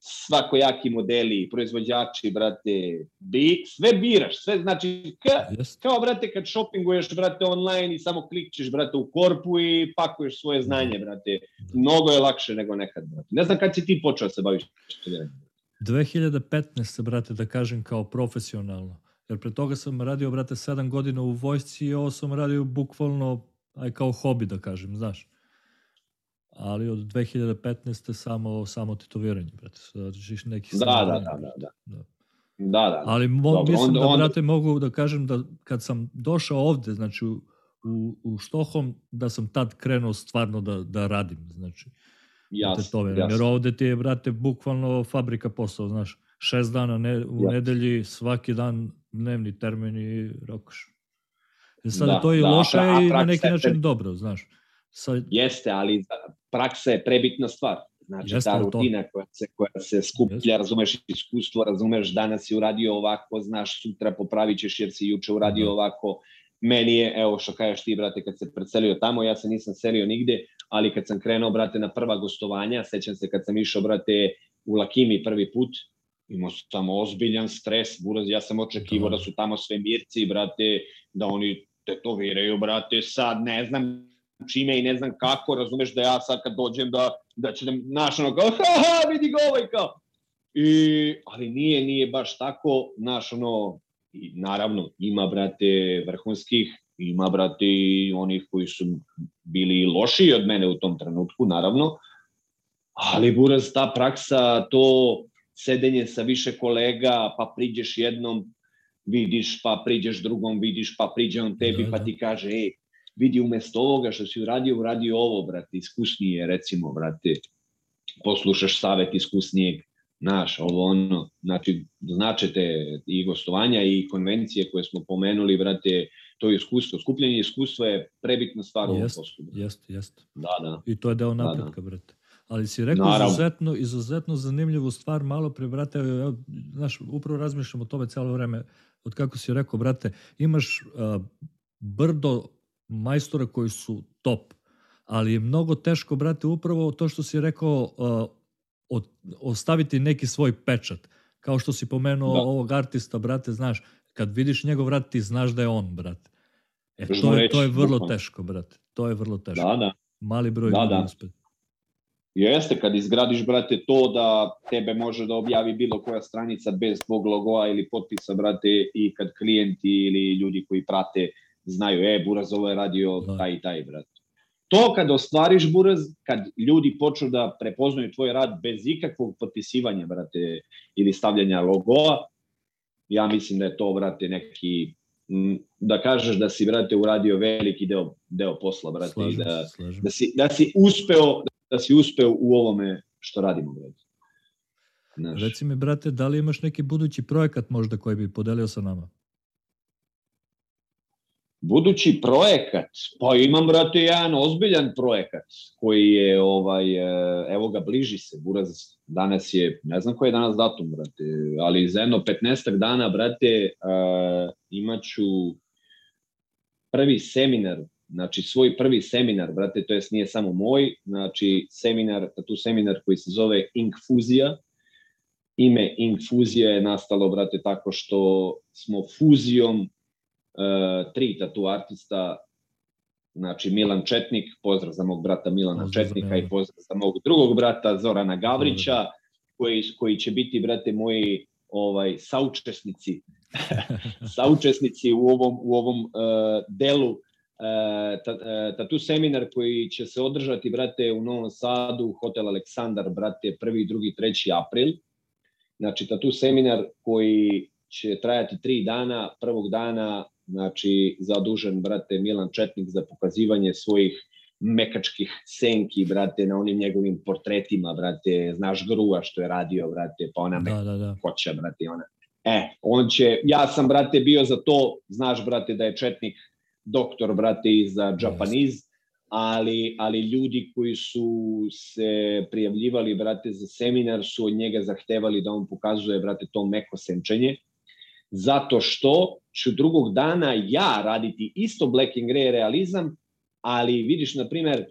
svakojaki modeli, proizvođači, brate, bi, sve biraš, sve znači, ka, kao, brate, kad shoppinguješ, brate, online i samo klikćeš, brate, u korpu i pakuješ svoje znanje, brate, mnogo je lakše nego nekad, brate. Ne znam kad si ti počeo da se baviš 2015. brate, da kažem, kao profesionalno. Jer pre toga sam radio, brate, 7 godina u vojsci i ovo sam radio bukvalno aj kao hobi, da kažem, znaš. Ali od 2015. samo, samo tetoviranje, brate. Znači, neki da, da, da, da, da. da. Da, da. Ali mo, Dobro, mislim onda, da, brate, mogu da kažem da kad sam došao ovde, znači u, u, u Štohom, da sam tad krenuo stvarno da, da radim, znači. Jasno, jasno. Jer ovde ti je, brate, bukvalno fabrika posao, znaš. Šest dana ne, u jasno. nedelji, svaki dan dnevni termin i rokoš. E sad da, to je da, loše i na neki način pre... dobro, znaš. Sad... Jeste, ali praksa je prebitna stvar. Znači, Jeste, ta rutina to... koja se, koja se skuplja, Jeste. razumeš iskustvo, razumeš danas si uradio ovako, znaš, sutra popravit ćeš jer si juče uradio da. ovako. Meni je, evo što kažeš ti, brate, kad se preselio tamo, ja se nisam selio nigde, ali kad sam krenuo, brate, na prva gostovanja, sećam se kad sam išao, brate, u Lakimi prvi put, imao sam ozbiljan stres, buraz, ja sam očekivao da. da su tamo sve mirci, brate, da oni tetoviraju, brate, sad ne znam čime i ne znam kako, razumeš da ja sad kad dođem da, da će da, naš ono kao, ha, ha, vidi ga ovaj kao. I, ali nije, nije baš tako, naš ono, i naravno, ima, brate, vrhunskih ima, brate, i onih koji su bili lošiji od mene u tom trenutku, naravno, ali buraz, ta praksa, to sedenje sa više kolega, pa priđeš jednom, vidiš, pa priđeš drugom, vidiš, pa priđe on tebi, da, pa da. ti kaže, ej, vidi umesto ovoga što si uradio, uradio ovo, brate, iskusnije, recimo, brate, poslušaš savet iskusnijeg, naš, ovo ono, znači, značete i gostovanja i konvencije koje smo pomenuli, brate, to je iskustvo. Skupljenje iskustva je prebitna stvar u ovom poslu. Jeste, jeste. Da, da. I to je deo napretka, da, da. brate. Ali si rekao Naravno. izuzetno, izuzetno zanimljivu stvar, malo pre, brate, ja, znaš, upravo razmišljam o tome celo vreme, od kako si rekao, brate, imaš uh, brdo majstora koji su top, ali je mnogo teško, brate, upravo to što si rekao, uh, od, ostaviti neki svoj pečat. Kao što si pomenuo da. ovog artista, brate, znaš, kad vidiš njegov rad, ti znaš da je on, brate. E, to je, to je vrlo teško, brate. To je vrlo teško. Da, da. Mali broj da, da. uspet. Jeste, kad izgradiš, brate, to da tebe može da objavi bilo koja stranica bez tvog logoa ili potpisa, brate, i kad klijenti ili ljudi koji prate znaju, e, Buraz ovo je radio da. taj i taj, brate. To kad ostvariš buraz, kad ljudi počnu da prepoznaju tvoj rad bez ikakvog potpisivanja, brate, ili stavljanja logoa, ja mislim da je to, brate, neki da kažeš da si, brate, uradio veliki deo, deo posla, brate, slažem, da, slažem. da, si, da si uspeo da si uspeo u ovome što radimo, brate. Znaš. Reci mi, brate, da li imaš neki budući projekat možda koji bi podelio sa nama? Budući projekat, pa imam, brate, jedan ozbiljan projekat koji je, ovaj, e, evo ga, bliži se, buraz, danas je, ne znam koji je danas datum, brate, ali za jedno 15 dana, brate, uh, imaću prvi seminar, znači svoj prvi seminar, brate, to jest nije samo moj, znači seminar, tu seminar koji se zove Inkfuzija, ime Inkfuzija je nastalo, brate, tako što smo fuzijom uh, tri tatu artista, znači Milan Četnik, pozdrav za mog brata Milana pozdrav Četnika i pozdrav za mog drugog brata Zorana Gavrića, koji, koji će biti, brate, moji ovaj saučesnici. Saučesnici u ovom u ovom uh, delu uh, tatu seminar koji će se održati brate u Novom Sadu Hotel Aleksandar brate 1. 2. 3. april znači tatu seminar koji će trajati tri dana prvog dana znači zadužen, brate, Milan Četnik za pokazivanje svojih mekačkih senki, brate, na onim njegovim portretima, brate, znaš Grua što je radio, brate, pa ona da, da, da. koća, brate, ona. E, on će, ja sam, brate, bio za to, znaš, brate, da je Četnik doktor, brate, i za Japanese, ali, ali ljudi koji su se prijavljivali, brate, za seminar su od njega zahtevali da on pokazuje, brate, to meko senčenje, zato što ću drugog dana ja raditi isto Black and Grey realizam, ali vidiš, na primer,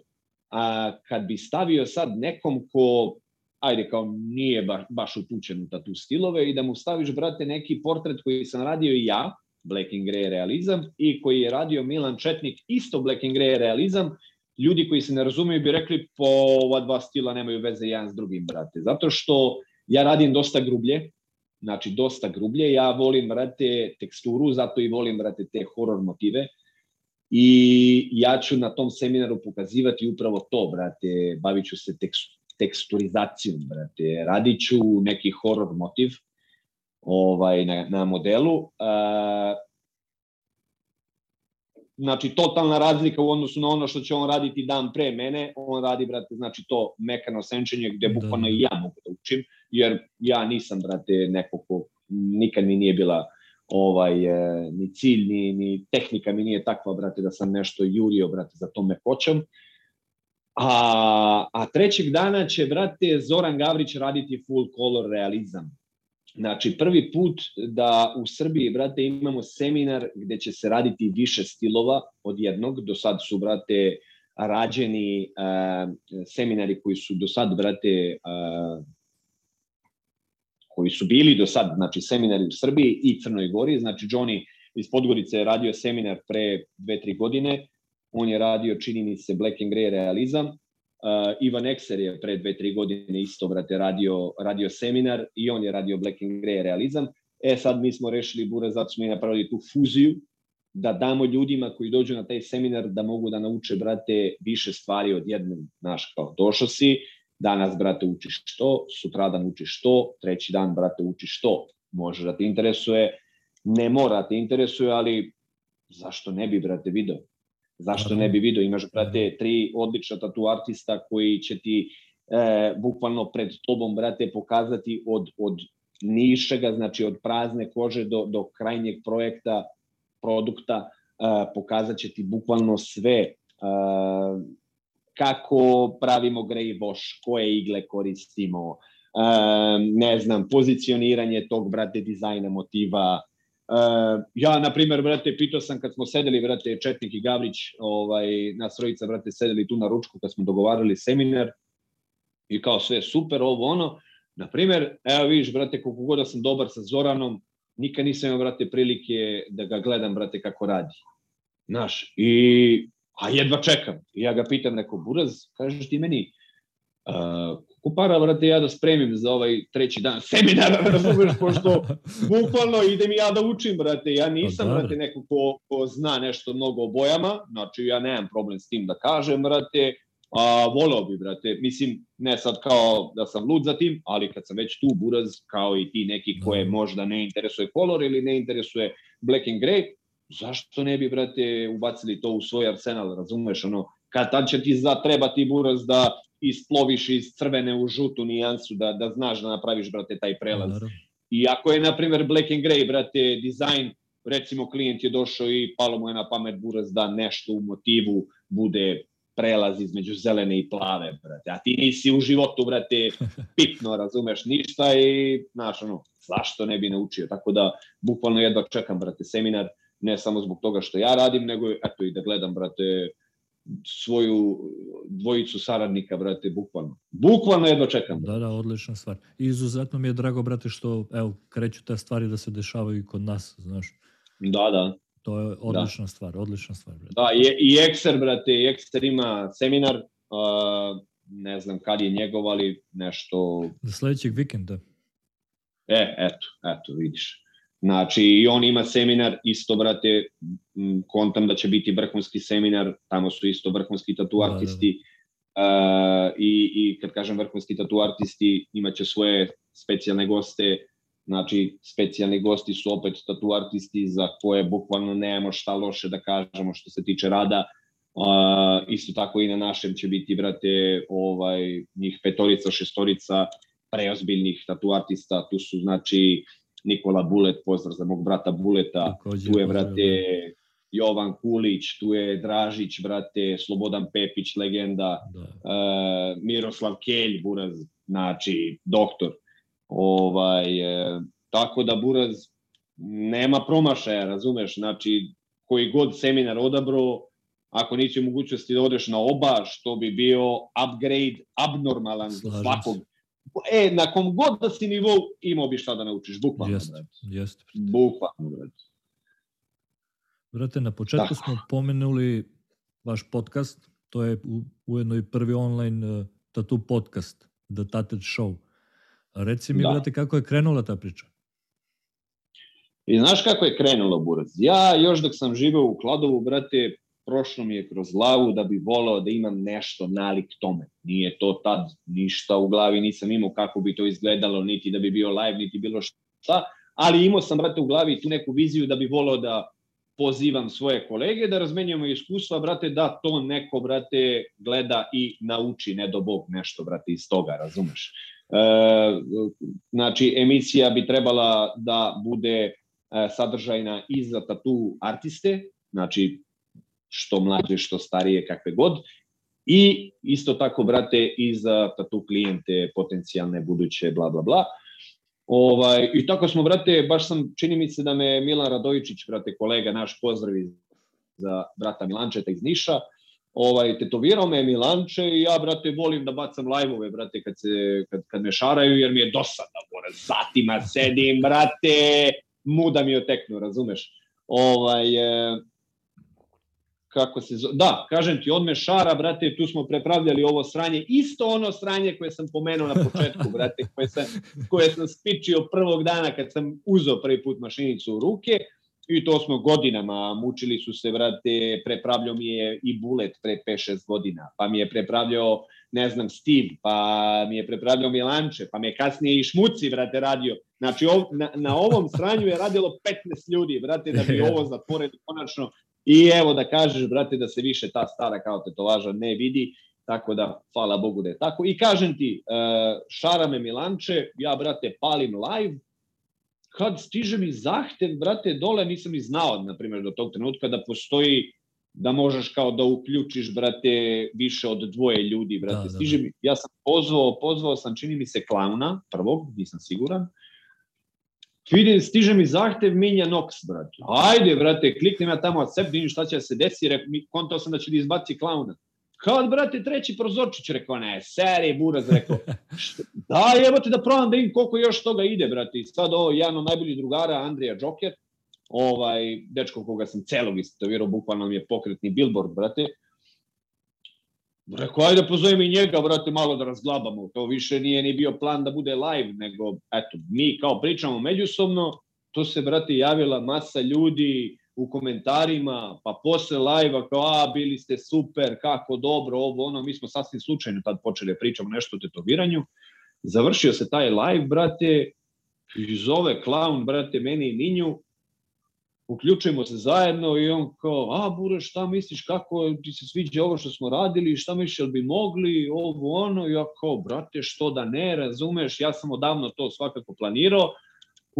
a, kad bi stavio sad nekom ko, ajde, kao nije baš, baš upućen u tatu stilove i da mu staviš, brate, neki portret koji sam radio i ja, Black and Grey realizam, i koji je radio Milan Četnik, isto Black and Grey realizam, ljudi koji se ne razumeju bi rekli po ova dva stila nemaju veze jedan s drugim, brate. Zato što ja radim dosta grublje, znači dosta grublje. Ja volim, brate, teksturu, zato i volim, brate, te horror motive. I ja ću na tom seminaru pokazivati upravo to, brate, bavit ću se tekst, teksturizacijom, brate. Radit ću neki horror motiv ovaj, na, na modelu. Uh, znači, totalna razlika u odnosu na ono što će on raditi dan pre mene. On radi, brate, znači to mekano senčenje gde bukvalno da. i ja mogu da učim jer ja nisam, brate, neko ko nikad mi nije bila ovaj, e, ni cilj, ni, ni tehnika mi nije takva, brate, da sam nešto jurio, brate, za to mekoćom. A, a trećeg dana će, brate, Zoran Gavrić raditi full color realizam. Znači, prvi put da u Srbiji, brate, imamo seminar gde će se raditi više stilova od jednog. Do sad su, brate, rađeni uh, seminari koji su do sad, brate, uh, koji su bili do sad, znači seminari u Srbiji i Crnoj Gori, znači Johnny iz Podgorice je radio seminar pre dve, tri godine, on je radio, čini mi se, Black and Grey realizam, uh, Ivan Ekser je pre dve, tri godine isto, brate, radio, radio seminar i on je radio Black and Grey realizam. E, sad mi smo rešili, Bure, zato smo i napravili tu fuziju, da damo ljudima koji dođu na taj seminar da mogu da nauče, brate, više stvari od jednog, znaš, kao došao si, danas, brate, učiš to, sutradan učiš to, treći dan, brate, učiš to. Može da te interesuje, ne mora da te interesuje, ali zašto ne bi, brate, video? Zašto ne bi video? Imaš, brate, tri odlična tatu artista koji će ti e, bukvalno pred tobom, brate, pokazati od, od nišega, znači od prazne kože do, do krajnjeg projekta, produkta, e, pokazat će ti bukvalno sve e, kako pravimo grej boš, koje igle koristimo, e, ne znam, pozicioniranje tog, brate, dizajna motiva, Uh, ja, na primer, brate, pitao sam kad smo sedeli, brate, Četnik i Gavrić, ovaj, nas trojica, brate, sedeli tu na ručku kad smo dogovarali seminar i kao sve super, ovo ono. Na primer, evo vidiš, brate, koliko god da sam dobar sa Zoranom, nikad nisam imao, brate, prilike da ga gledam, brate, kako radi. Znaš, i, a jedva čekam. I ja ga pitam, neko, Buraz, kažeš ti meni, uh, koliko para, brate, ja da spremim za ovaj treći dan seminara, razumeš, pošto bukvalno idem ja da učim, brate, ja nisam, brate, neko ko, ko zna nešto mnogo o bojama, znači ja nemam problem s tim da kažem, brate, a voleo bi, brate, mislim, ne sad kao da sam lud za tim, ali kad sam već tu, buraz, kao i ti neki koje da. možda ne interesuje kolor ili ne interesuje black and grey, zašto ne bi, brate, ubacili to u svoj arsenal, razumeš, ono, kad tad će ti zatrebati buraz da isploviš iz crvene u žutu nijansu, da, da znaš da napraviš, brate, taj prelaz. Naravno. I ako je, na primer, black and grey, brate, dizajn, recimo klijent je došao i palo mu je na pamet buraz da nešto u motivu bude prelaz između zelene i plave, brate. A ti nisi u životu, brate, pitno, razumeš ništa i, znaš, ono, zašto ne bi naučio? Tako da, bukvalno jedva čekam, brate, seminar, ne samo zbog toga što ja radim, nego, eto, i da gledam, brate, svoju dvojicu saradnika, brate, bukvalno. Bukvalno jedno čekam. Da, da, odlična stvar. I izuzetno mi je drago, brate, što, evo, kreću te stvari da se dešavaju i kod nas, znaš. Da, da. To je odlična da. stvar, odlična stvar. Brate. Da, i, i Ekser, brate, i Ekser ima seminar, uh, ne znam kad je njegov, ali nešto... Za sledećeg vikenda. E, eto, eto, vidiš. Znači, i on ima seminar, isto, brate, kontam da će biti vrhunski seminar, tamo su isto vrhunski tatu artisti, da, da. Uh, i, i kad kažem vrhunski tatu artisti, imaće svoje specijalne goste, znači specijalni gosti su opet tatu artisti za koje bukvalno nemamo šta loše da kažemo što se tiče rada, Uh, isto tako i na našem će biti, brate, ovaj, njih petorica, šestorica preozbiljnih tatu artista, tu su, znači, Nikola Bulet, pozdrav za mog brata Buleta, Takođe, tu je, brate, da. Jovan Kulić, tu je Dražić, brate, Slobodan Pepić, legenda, da. uh, Miroslav Kelj, Buraz, znači, doktor. Ovaj, uh, tako da Buraz nema promašaja, razumeš, znači, koji god seminar odabro, ako nisi u mogućnosti da odeš na oba, što bi bio upgrade, abnormalan Slažim svakog se e, na kom god da si nivou, imao bi šta da naučiš, bukvalno. Jeste, jeste. Bukvalno, brate. Brate, na početku da. smo pomenuli vaš podcast, to je ujedno i prvi online uh, tattoo podcast, The Tatted Show. Reci mi, da. brate, kako je krenula ta priča? I znaš kako je krenulo, Burac? Ja još dok sam živeo u Kladovu, brate, prošlo mi je kroz glavu da bi voleo da imam nešto nalik tome. Nije to tad ništa u glavi, nisam imao kako bi to izgledalo, niti da bi bio live, niti bilo šta, ali imao sam, brate, u glavi tu neku viziju da bi voleo da pozivam svoje kolege, da razmenjujemo iskustva, brate, da to neko, brate, gleda i nauči, ne do Bog, nešto, brate, iz toga, razumeš? E, znači, emisija bi trebala da bude e, sadržajna i za tatu artiste, znači što mlađe, što starije, kakve god. I isto tako, brate, i za tatu klijente potencijalne, buduće, bla, bla, bla. Ovaj, I tako smo, brate, baš sam, čini mi se da me Milan Radojičić, brate, kolega naš, pozdravi za brata Milančeta iz Niša, ovaj, tetovirao me Milanče i ja, brate, volim da bacam lajvove, brate, kad, se, kad, kad me šaraju, jer mi je dosadno, bora, satima sedim, brate, muda mi oteknu, razumeš? Ovaj, kako se zove, da, kažem ti, odme šara, brate, tu smo prepravljali ovo sranje, isto ono sranje koje sam pomenuo na početku, brate, koje sam, koje sam spičio prvog dana kad sam uzeo prvi put mašinicu u ruke, I to smo godinama, mučili su se, vrate, prepravljao mi je i Bulet pre 5-6 godina, pa mi je prepravljao, ne znam, Steve, pa mi je prepravljao Milanče, pa me kasnije i Šmuci, vrate, radio. Znači, ov, na, na ovom stranju je radilo 15 ljudi, vrate, da bi ovo zatvorili konačno. I evo da kažeš, brate, da se više ta stara kao tetovaža ne vidi, tako da, hvala Bogu da je tako. I kažem ti, e, šara me Milanče, ja, brate, palim live, kad stiže mi zahtev, brate, dole nisam ni znao, na primjer, do tog trenutka da postoji da možeš kao da uključiš, brate, više od dvoje ljudi, brate. Da, da, stiže mi, ja sam pozvao, pozvao sam, čini mi se, klauna, prvog, nisam siguran. Vidim, stiže mi zahtev Minja Nox, brate. Ajde, brate, kliknem ja tamo accept, vidim šta će da se desi, kontao sam da će da izbaci klauna. Kao, brate, treći prozorčić, rekao, ne, seri, buraz, rekao, da, jebate da probam da vidim koliko još toga ide, brate, i sad ovo, jedan od najboljih drugara, Andrija Džoker, ovaj, dečko koga sam celog istetovirao, bukvalno mi je pokretni billboard, brate, Rekao, ajde pozovem i njega, brate, malo da razglabamo. To više nije ni bio plan da bude live, nego, eto, mi kao pričamo međusobno, to se, brate, javila masa ljudi, u komentarima, pa posle live-a kao, a, bili ste super, kako dobro, ovo, ono, mi smo sasvim slučajno tad počeli da pričamo nešto o tetoviranju. Završio se taj live, brate, i zove klaun, brate, meni i Ninju, uključujemo se zajedno i on kao, a Bure, šta misliš, kako ti se sviđa ovo što smo radili, šta misliš, jel bi mogli, ovo, ono, ja kao, brate, što da ne, razumeš, ja sam odavno to svakako planirao,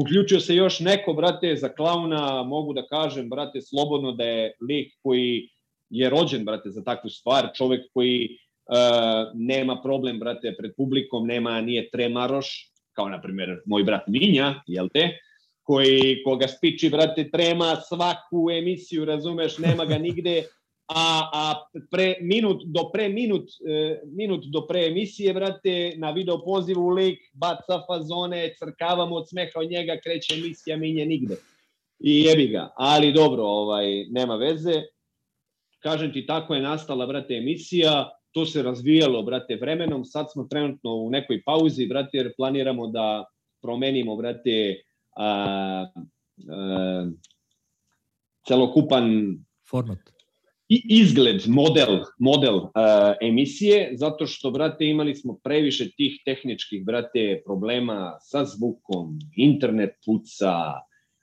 Uključio se još neko, brate, za klauna, mogu da kažem, brate, slobodno da je lik koji je rođen, brate, za takvu stvar, čovek koji uh, nema problem, brate, pred publikom, nema, nije tremaroš, kao, na primjer, moj brat Minja, jel te, koji, koga spiči, brate, trema svaku emisiju, razumeš, nema ga nigde, a, a pre minut do pre minut, e, minut do pre emisije, brate, na video pozivu lik baca fazone, crkavamo od smeha od njega, kreće emisija, minje nigde. I jebi ga. Ali dobro, ovaj, nema veze. Kažem ti, tako je nastala, brate, emisija. To se razvijalo, brate, vremenom. Sad smo trenutno u nekoj pauzi, brate, jer planiramo da promenimo, brate, celokupan format. i izgled, model, model uh, emisije, zato što, brate, imali smo previše tih tehničkih, brate, problema sa zvukom, internet puca,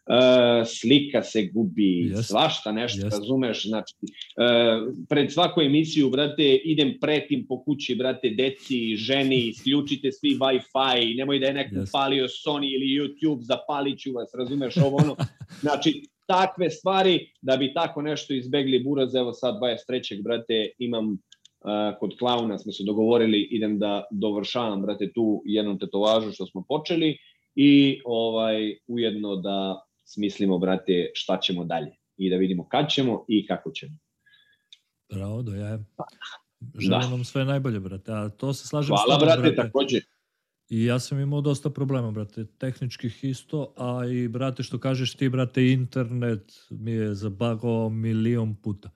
uh, slika se gubi, yes. svašta nešto, yes. razumeš, znači, uh, pred svaku emisiju, brate, idem pretim po kući, brate, deci, ženi, isključite svi Wi-Fi, nemoj da je neko yes. palio Sony ili YouTube, zapalit ću vas, razumeš, ovo ono, znači, takve stvari, da bi tako nešto izbegli buraz, evo sad 23. brate, imam uh, kod klauna smo se dogovorili, idem da dovršavam, brate, tu jednu tetovažu što smo počeli i ovaj ujedno da smislimo, brate, šta ćemo dalje i da vidimo kad ćemo i kako ćemo. Bravo, do ja. Želim da. vam sve najbolje, brate. A to se slažem Hvala, s tobom, brate, brate. takođe. I ja sam imao dosta problema, brate, tehničkih isto, a i, brate, što kažeš ti, brate, internet mi je zabagao milion puta.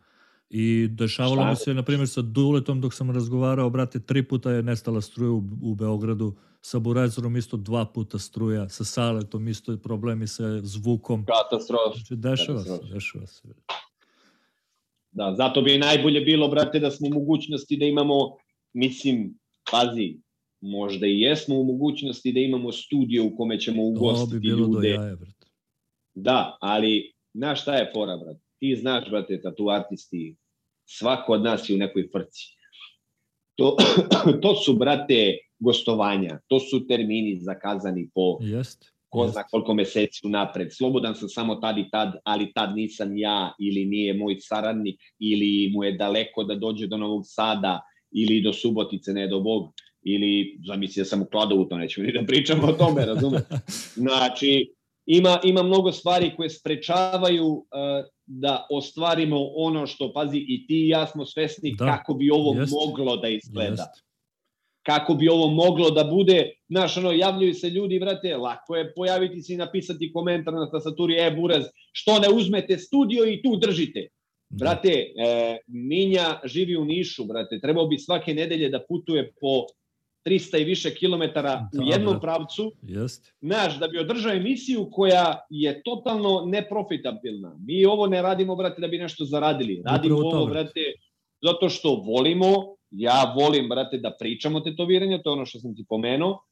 I dešavalo mi se, na primjer, sa Duletom dok sam razgovarao, brate, tri puta je nestala struja u, u Beogradu, sa Burezorom isto dva puta struja, sa Saletom isto problemi sa zvukom. Katastrofa. Znači, dešava se, dešava se. Da, zato bi najbolje bilo, brate, da smo u mogućnosti da imamo, mislim, pazi, možda i jesmo u mogućnosti da imamo studio u kome ćemo ugostiti to bi bilo ljude. Do jaja, brate. Da, ali znaš šta je fora, brate? Ti znaš, brate, tatu artisti, svako od nas je u nekoj frci. To, to su, brate, gostovanja, to su termini zakazani po Jest, ko zna koliko meseci unapred. Slobodan sam samo tad i tad, ali tad nisam ja ili nije moj saradnik ili mu je daleko da dođe do Novog Sada ili do Subotice, ne do Bog ili zamisli da sam u Kladovu, to nećemo ni da pričamo o tome, razumeš? Znači, ima, ima mnogo stvari koje sprečavaju uh, da ostvarimo ono što, pazi, i ti i ja smo svesni da. kako bi ovo jest. moglo da izgleda. Jest. Kako bi ovo moglo da bude, znaš, ono, javljaju se ljudi, brate, lako je pojaviti se i napisati komentar na tastaturi, e, buraz, što ne uzmete studio i tu držite. Da. Brate, e, Minja živi u Nišu, brate, trebao bi svake nedelje da putuje po 300 i više kilometara u jednom pravcu, Jeste. znaš, da bi održao emisiju koja je totalno neprofitabilna. Mi ovo ne radimo, brate, da bi nešto zaradili. Radimo Upravo ovo, brate. brate, zato što volimo, ja volim, brate, da pričam o tetoviranju, to je ono što sam ti pomenuo.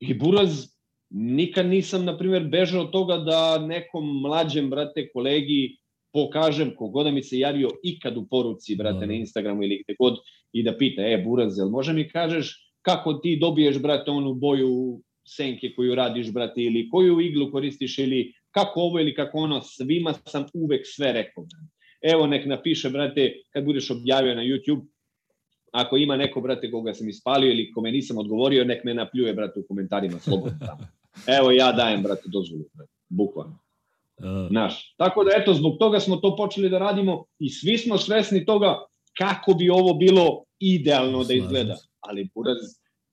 I Buraz, nikad nisam, na primjer, bežao od toga da nekom mlađem, brate, kolegi pokažem kogoda mi se javio ikad u poruci, brate, Da. na Instagramu ili gde god, i da pita, e, Buraz, jel može mi kažeš kako ti dobiješ, brate, onu boju senke koju radiš, brate, ili koju iglu koristiš, ili kako ovo ili kako ono, svima sam uvek sve rekao. Evo, nek napiše, brate, kad budeš objavio na YouTube, ako ima neko, brate, koga sam ispalio ili kome nisam odgovorio, nek me napljuje, brate, u komentarima, slobodno tamo. Evo, ja dajem, brate, dozvolu, brate, bukvalno. Uh, Naš. Tako da, eto, zbog toga smo to počeli da radimo i svi smo svesni toga kako bi ovo bilo idealno da izgleda. Ali, buraz,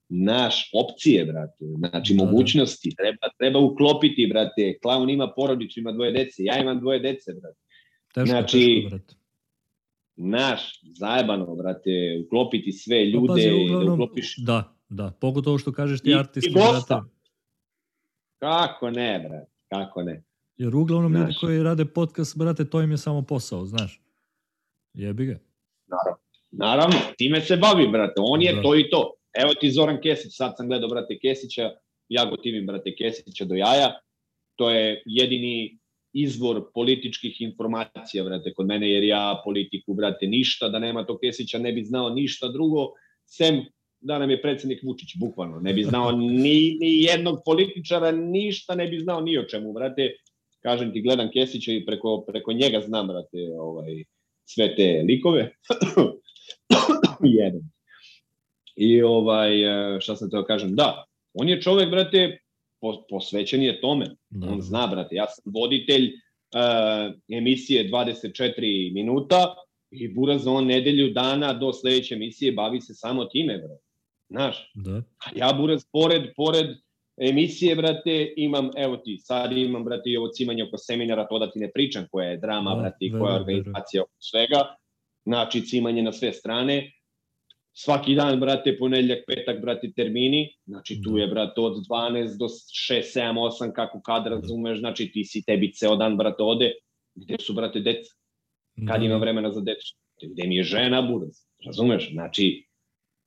naš opcije, brate, znači Da, da. mogućnosti, treba, treba uklopiti, brate, klaun ima porodicu, ima dvoje dece, ja imam dvoje dece, brate. teško, znači, teško, brate. Naš, zajebano, brate, uklopiti sve Pa ljude, pazi, da uglavnom, uklopiš... Da, da. Pogotovo što kažeš ti artisti, brate. Kako ne, brate, kako ne. Jer uglavnom ljudi Znaš. koji rade podcast, brate, to im je samo posao, znaš. Jebi ga. Naravno. Naravno, time se bavi, brate. On je Da. to i to. Evo ti Zoran Kesić, sad sam gledao, brate, Kesića, ja go timim, brate, Kesića do jaja. To je jedini izvor političkih informacija, brate, kod mene, jer ja politiku, brate, ništa, da nema tog Kesića, ne bi znao ništa drugo, sem da nam je predsednik Vučić, bukvalno. Ne bi znao ni, ni jednog političara, ništa ne bi znao ni o čemu, brate. Kažem ti, gledam Kesića i preko, preko njega znam, brate, ovaj, sve te likove. Jedan. I ovaj, e, šta sam teo kažem, da, on je čovek, brate, po, posvećen je tome. Da, On zna, brate, ja sam voditelj uh, emisije 24 minuta i Buraz on nedelju dana do sledeće emisije bavi se samo time, brate. Znaš, Da. a ja Buraz pored, pored emisije, brate, imam, evo ti, sad imam, brate, i ovo cimanje oko seminara, to da ti ne pričam koja je drama, Da, brate, i koja je organizacija oko svega. Znači, cimanje na sve strane. Svaki dan, brate, ponedeljak, petak, brate, termini. Znači, tu Da. je, brate, od 12 do 6, 7, 8, kako kad razumeš. Znači, ti si tebi ceo dan, brate, ode. Gde su, brate, deca? Kad Da, ima da. vremena za decu? Gde mi je žena, buraz? Razumeš? Znači,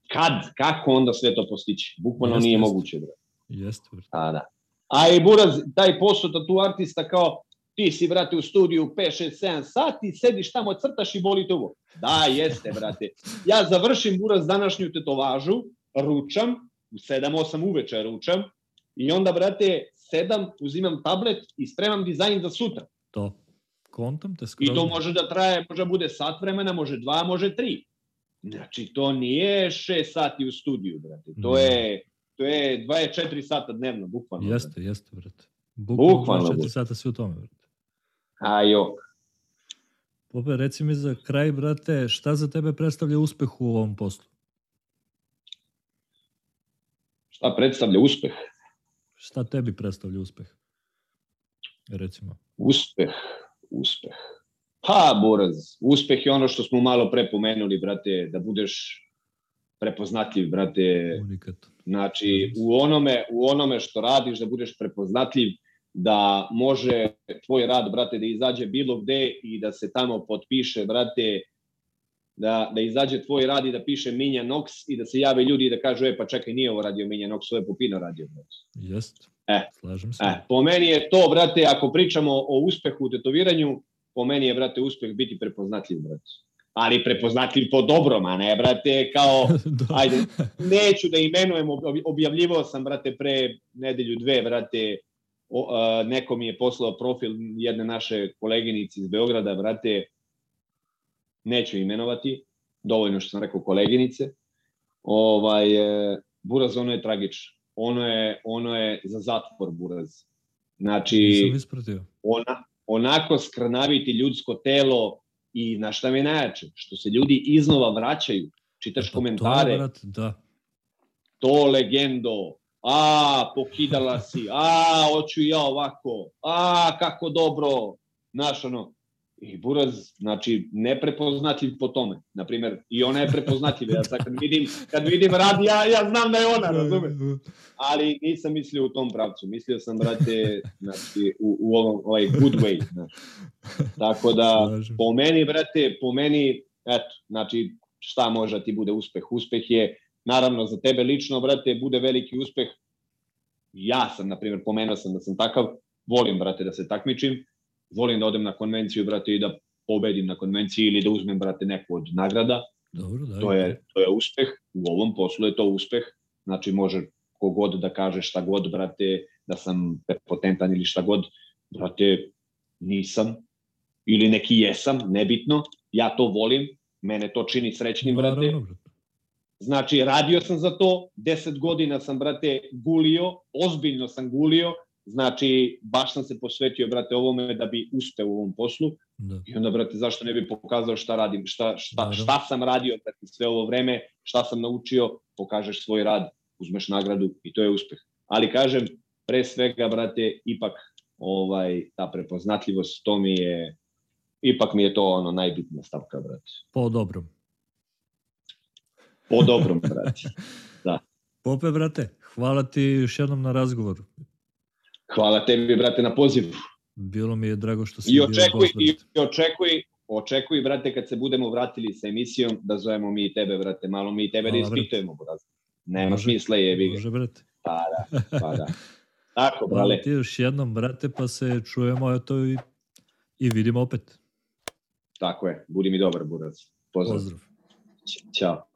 kad, kako onda sve to postići? Bukvalno nije moguće, brate. Jeste. A, da. A i Buraz, taj posao tu artista kao ti si, brate, u studiju 5, 6, 7 sati, sediš tamo, crtaš i boli te uvo. Da, jeste, brate. Ja završim, Buraz, današnju tetovažu, ručam, u 7, 8 uveče ručam, i onda, brate, sedam, uzimam tablet i spremam dizajn za sutra. To. Kontam te I skroz. to može da traje, može da bude sat vremena, može dva, može tri. Znači, to nije 6 sati u studiju, brate. To Ne. je, to je 24 sata dnevno, bukvalno. brate. Jeste, jeste, brate. Bukvalno Bukvalno, 24 brate. sata si u tome, brate. A jok. Pope, reci mi za kraj, brate, šta za tebe predstavlja uspeh u ovom poslu? Šta predstavlja uspeh? Šta tebi predstavlja uspeh? Recimo. Uspeh, uspeh. Pa, Buraz, uspeh je ono što smo malo pre pomenuli, brate, da budeš prepoznatljiv, brate, Unikat. Znači, u onome, u onome što radiš, da budeš prepoznatljiv, da može tvoj rad, brate, da izađe bilo gde i da se tamo potpiše, brate, da, da izađe tvoj rad i da piše Minja Nox i da se jave ljudi i da kažu, e, pa čekaj, nije ovo radio Minja Nox, ovo je Pupino radio. Jest. E. Slažem se. E, po meni je to, brate, ako pričamo o uspehu u tetoviranju, po meni je, brate, uspeh biti prepoznatljiv, brate. Ali prepoznatljiv po dobrom, a ne, brate, kao ajde, neću da imenujem, ob- objavljivao sam, brate, pre nedelju dve, brate, o, a, neko mi je poslao profil jedne naše koleginice iz Beograda, brate, neću imenovati, dovoljno što sam rekao koleginice, ovaj, e, Buraz, ono je tragično. Ono je, ono je za zatvor, Buraz. Znači, ona, onako skrnaviti ljudsko telo i na šta mi je najjače, što se ljudi iznova vraćaju, čitaš Pa komentare, To je, brate, da. to legendo, a, pokidala si, a, hoću ja ovako, a, kako dobro, znaš, ono, I Buraz, znači, neprepoznatljiv po tome. Naprimer, i ona je prepoznatljiva. Ja sad kad vidim, kad vidim rad, ja, ja znam da je ona, razumeš? Ali nisam mislio u tom pravcu. Mislio sam, brate, znači, u, u ovom, ovaj good way. Znači. Tako da, po meni, brate, po meni, eto, znači, šta može da ti bude uspeh? Uspeh je, naravno, za tebe lično, brate, bude veliki uspeh. Ja sam, na primjer, pomenuo sam da sam takav, volim, brate, da se takmičim, volim da odem na konvenciju, brate, i da pobedim na konvenciji ili da uzmem, brate, neku od nagrada. Dobro, da, to, je, to je uspeh. U ovom poslu je to uspeh. Znači, može kogod da kaže šta god, brate, da sam potentan ili šta god, brate, nisam. Ili neki jesam, nebitno. Ja to volim, mene to čini srećnim, brate. Znači, radio sam za to, deset godina sam, brate, gulio, ozbiljno sam gulio, Znači, baš sam se posvetio, brate, ovome da bi uspeo u ovom poslu. Da. I onda, brate, zašto ne bi pokazao šta radim, šta, šta, šta sam radio brate, sve ovo vreme, šta sam naučio, pokažeš svoj rad, uzmeš nagradu i to je uspeh. Ali kažem, pre svega, brate, ipak ovaj ta prepoznatljivost, to mi je, ipak mi je to ono najbitnija stavka, brate. Po dobrom. Po dobrom, brate. Da. Pope, brate, hvala ti još jednom na razgovoru. Hvala tebi, brate, na pozivu. Bilo mi je drago što si I očekuj, bio i, očekuj, očekuj, brate, kad se budemo vratili sa emisijom, da zovemo mi i tebe, brate, malo mi i tebe da Hvala, da ispitujemo, brate. Nema može, smisla je, vi Može, brate. Pa da, pa da. Tako, brale. Hvala ti još jednom, brate, pa se čujemo eto i, i vidimo opet. Tako je, budi mi dobar, burac. Pozdrav. Pozdrav. Ćao.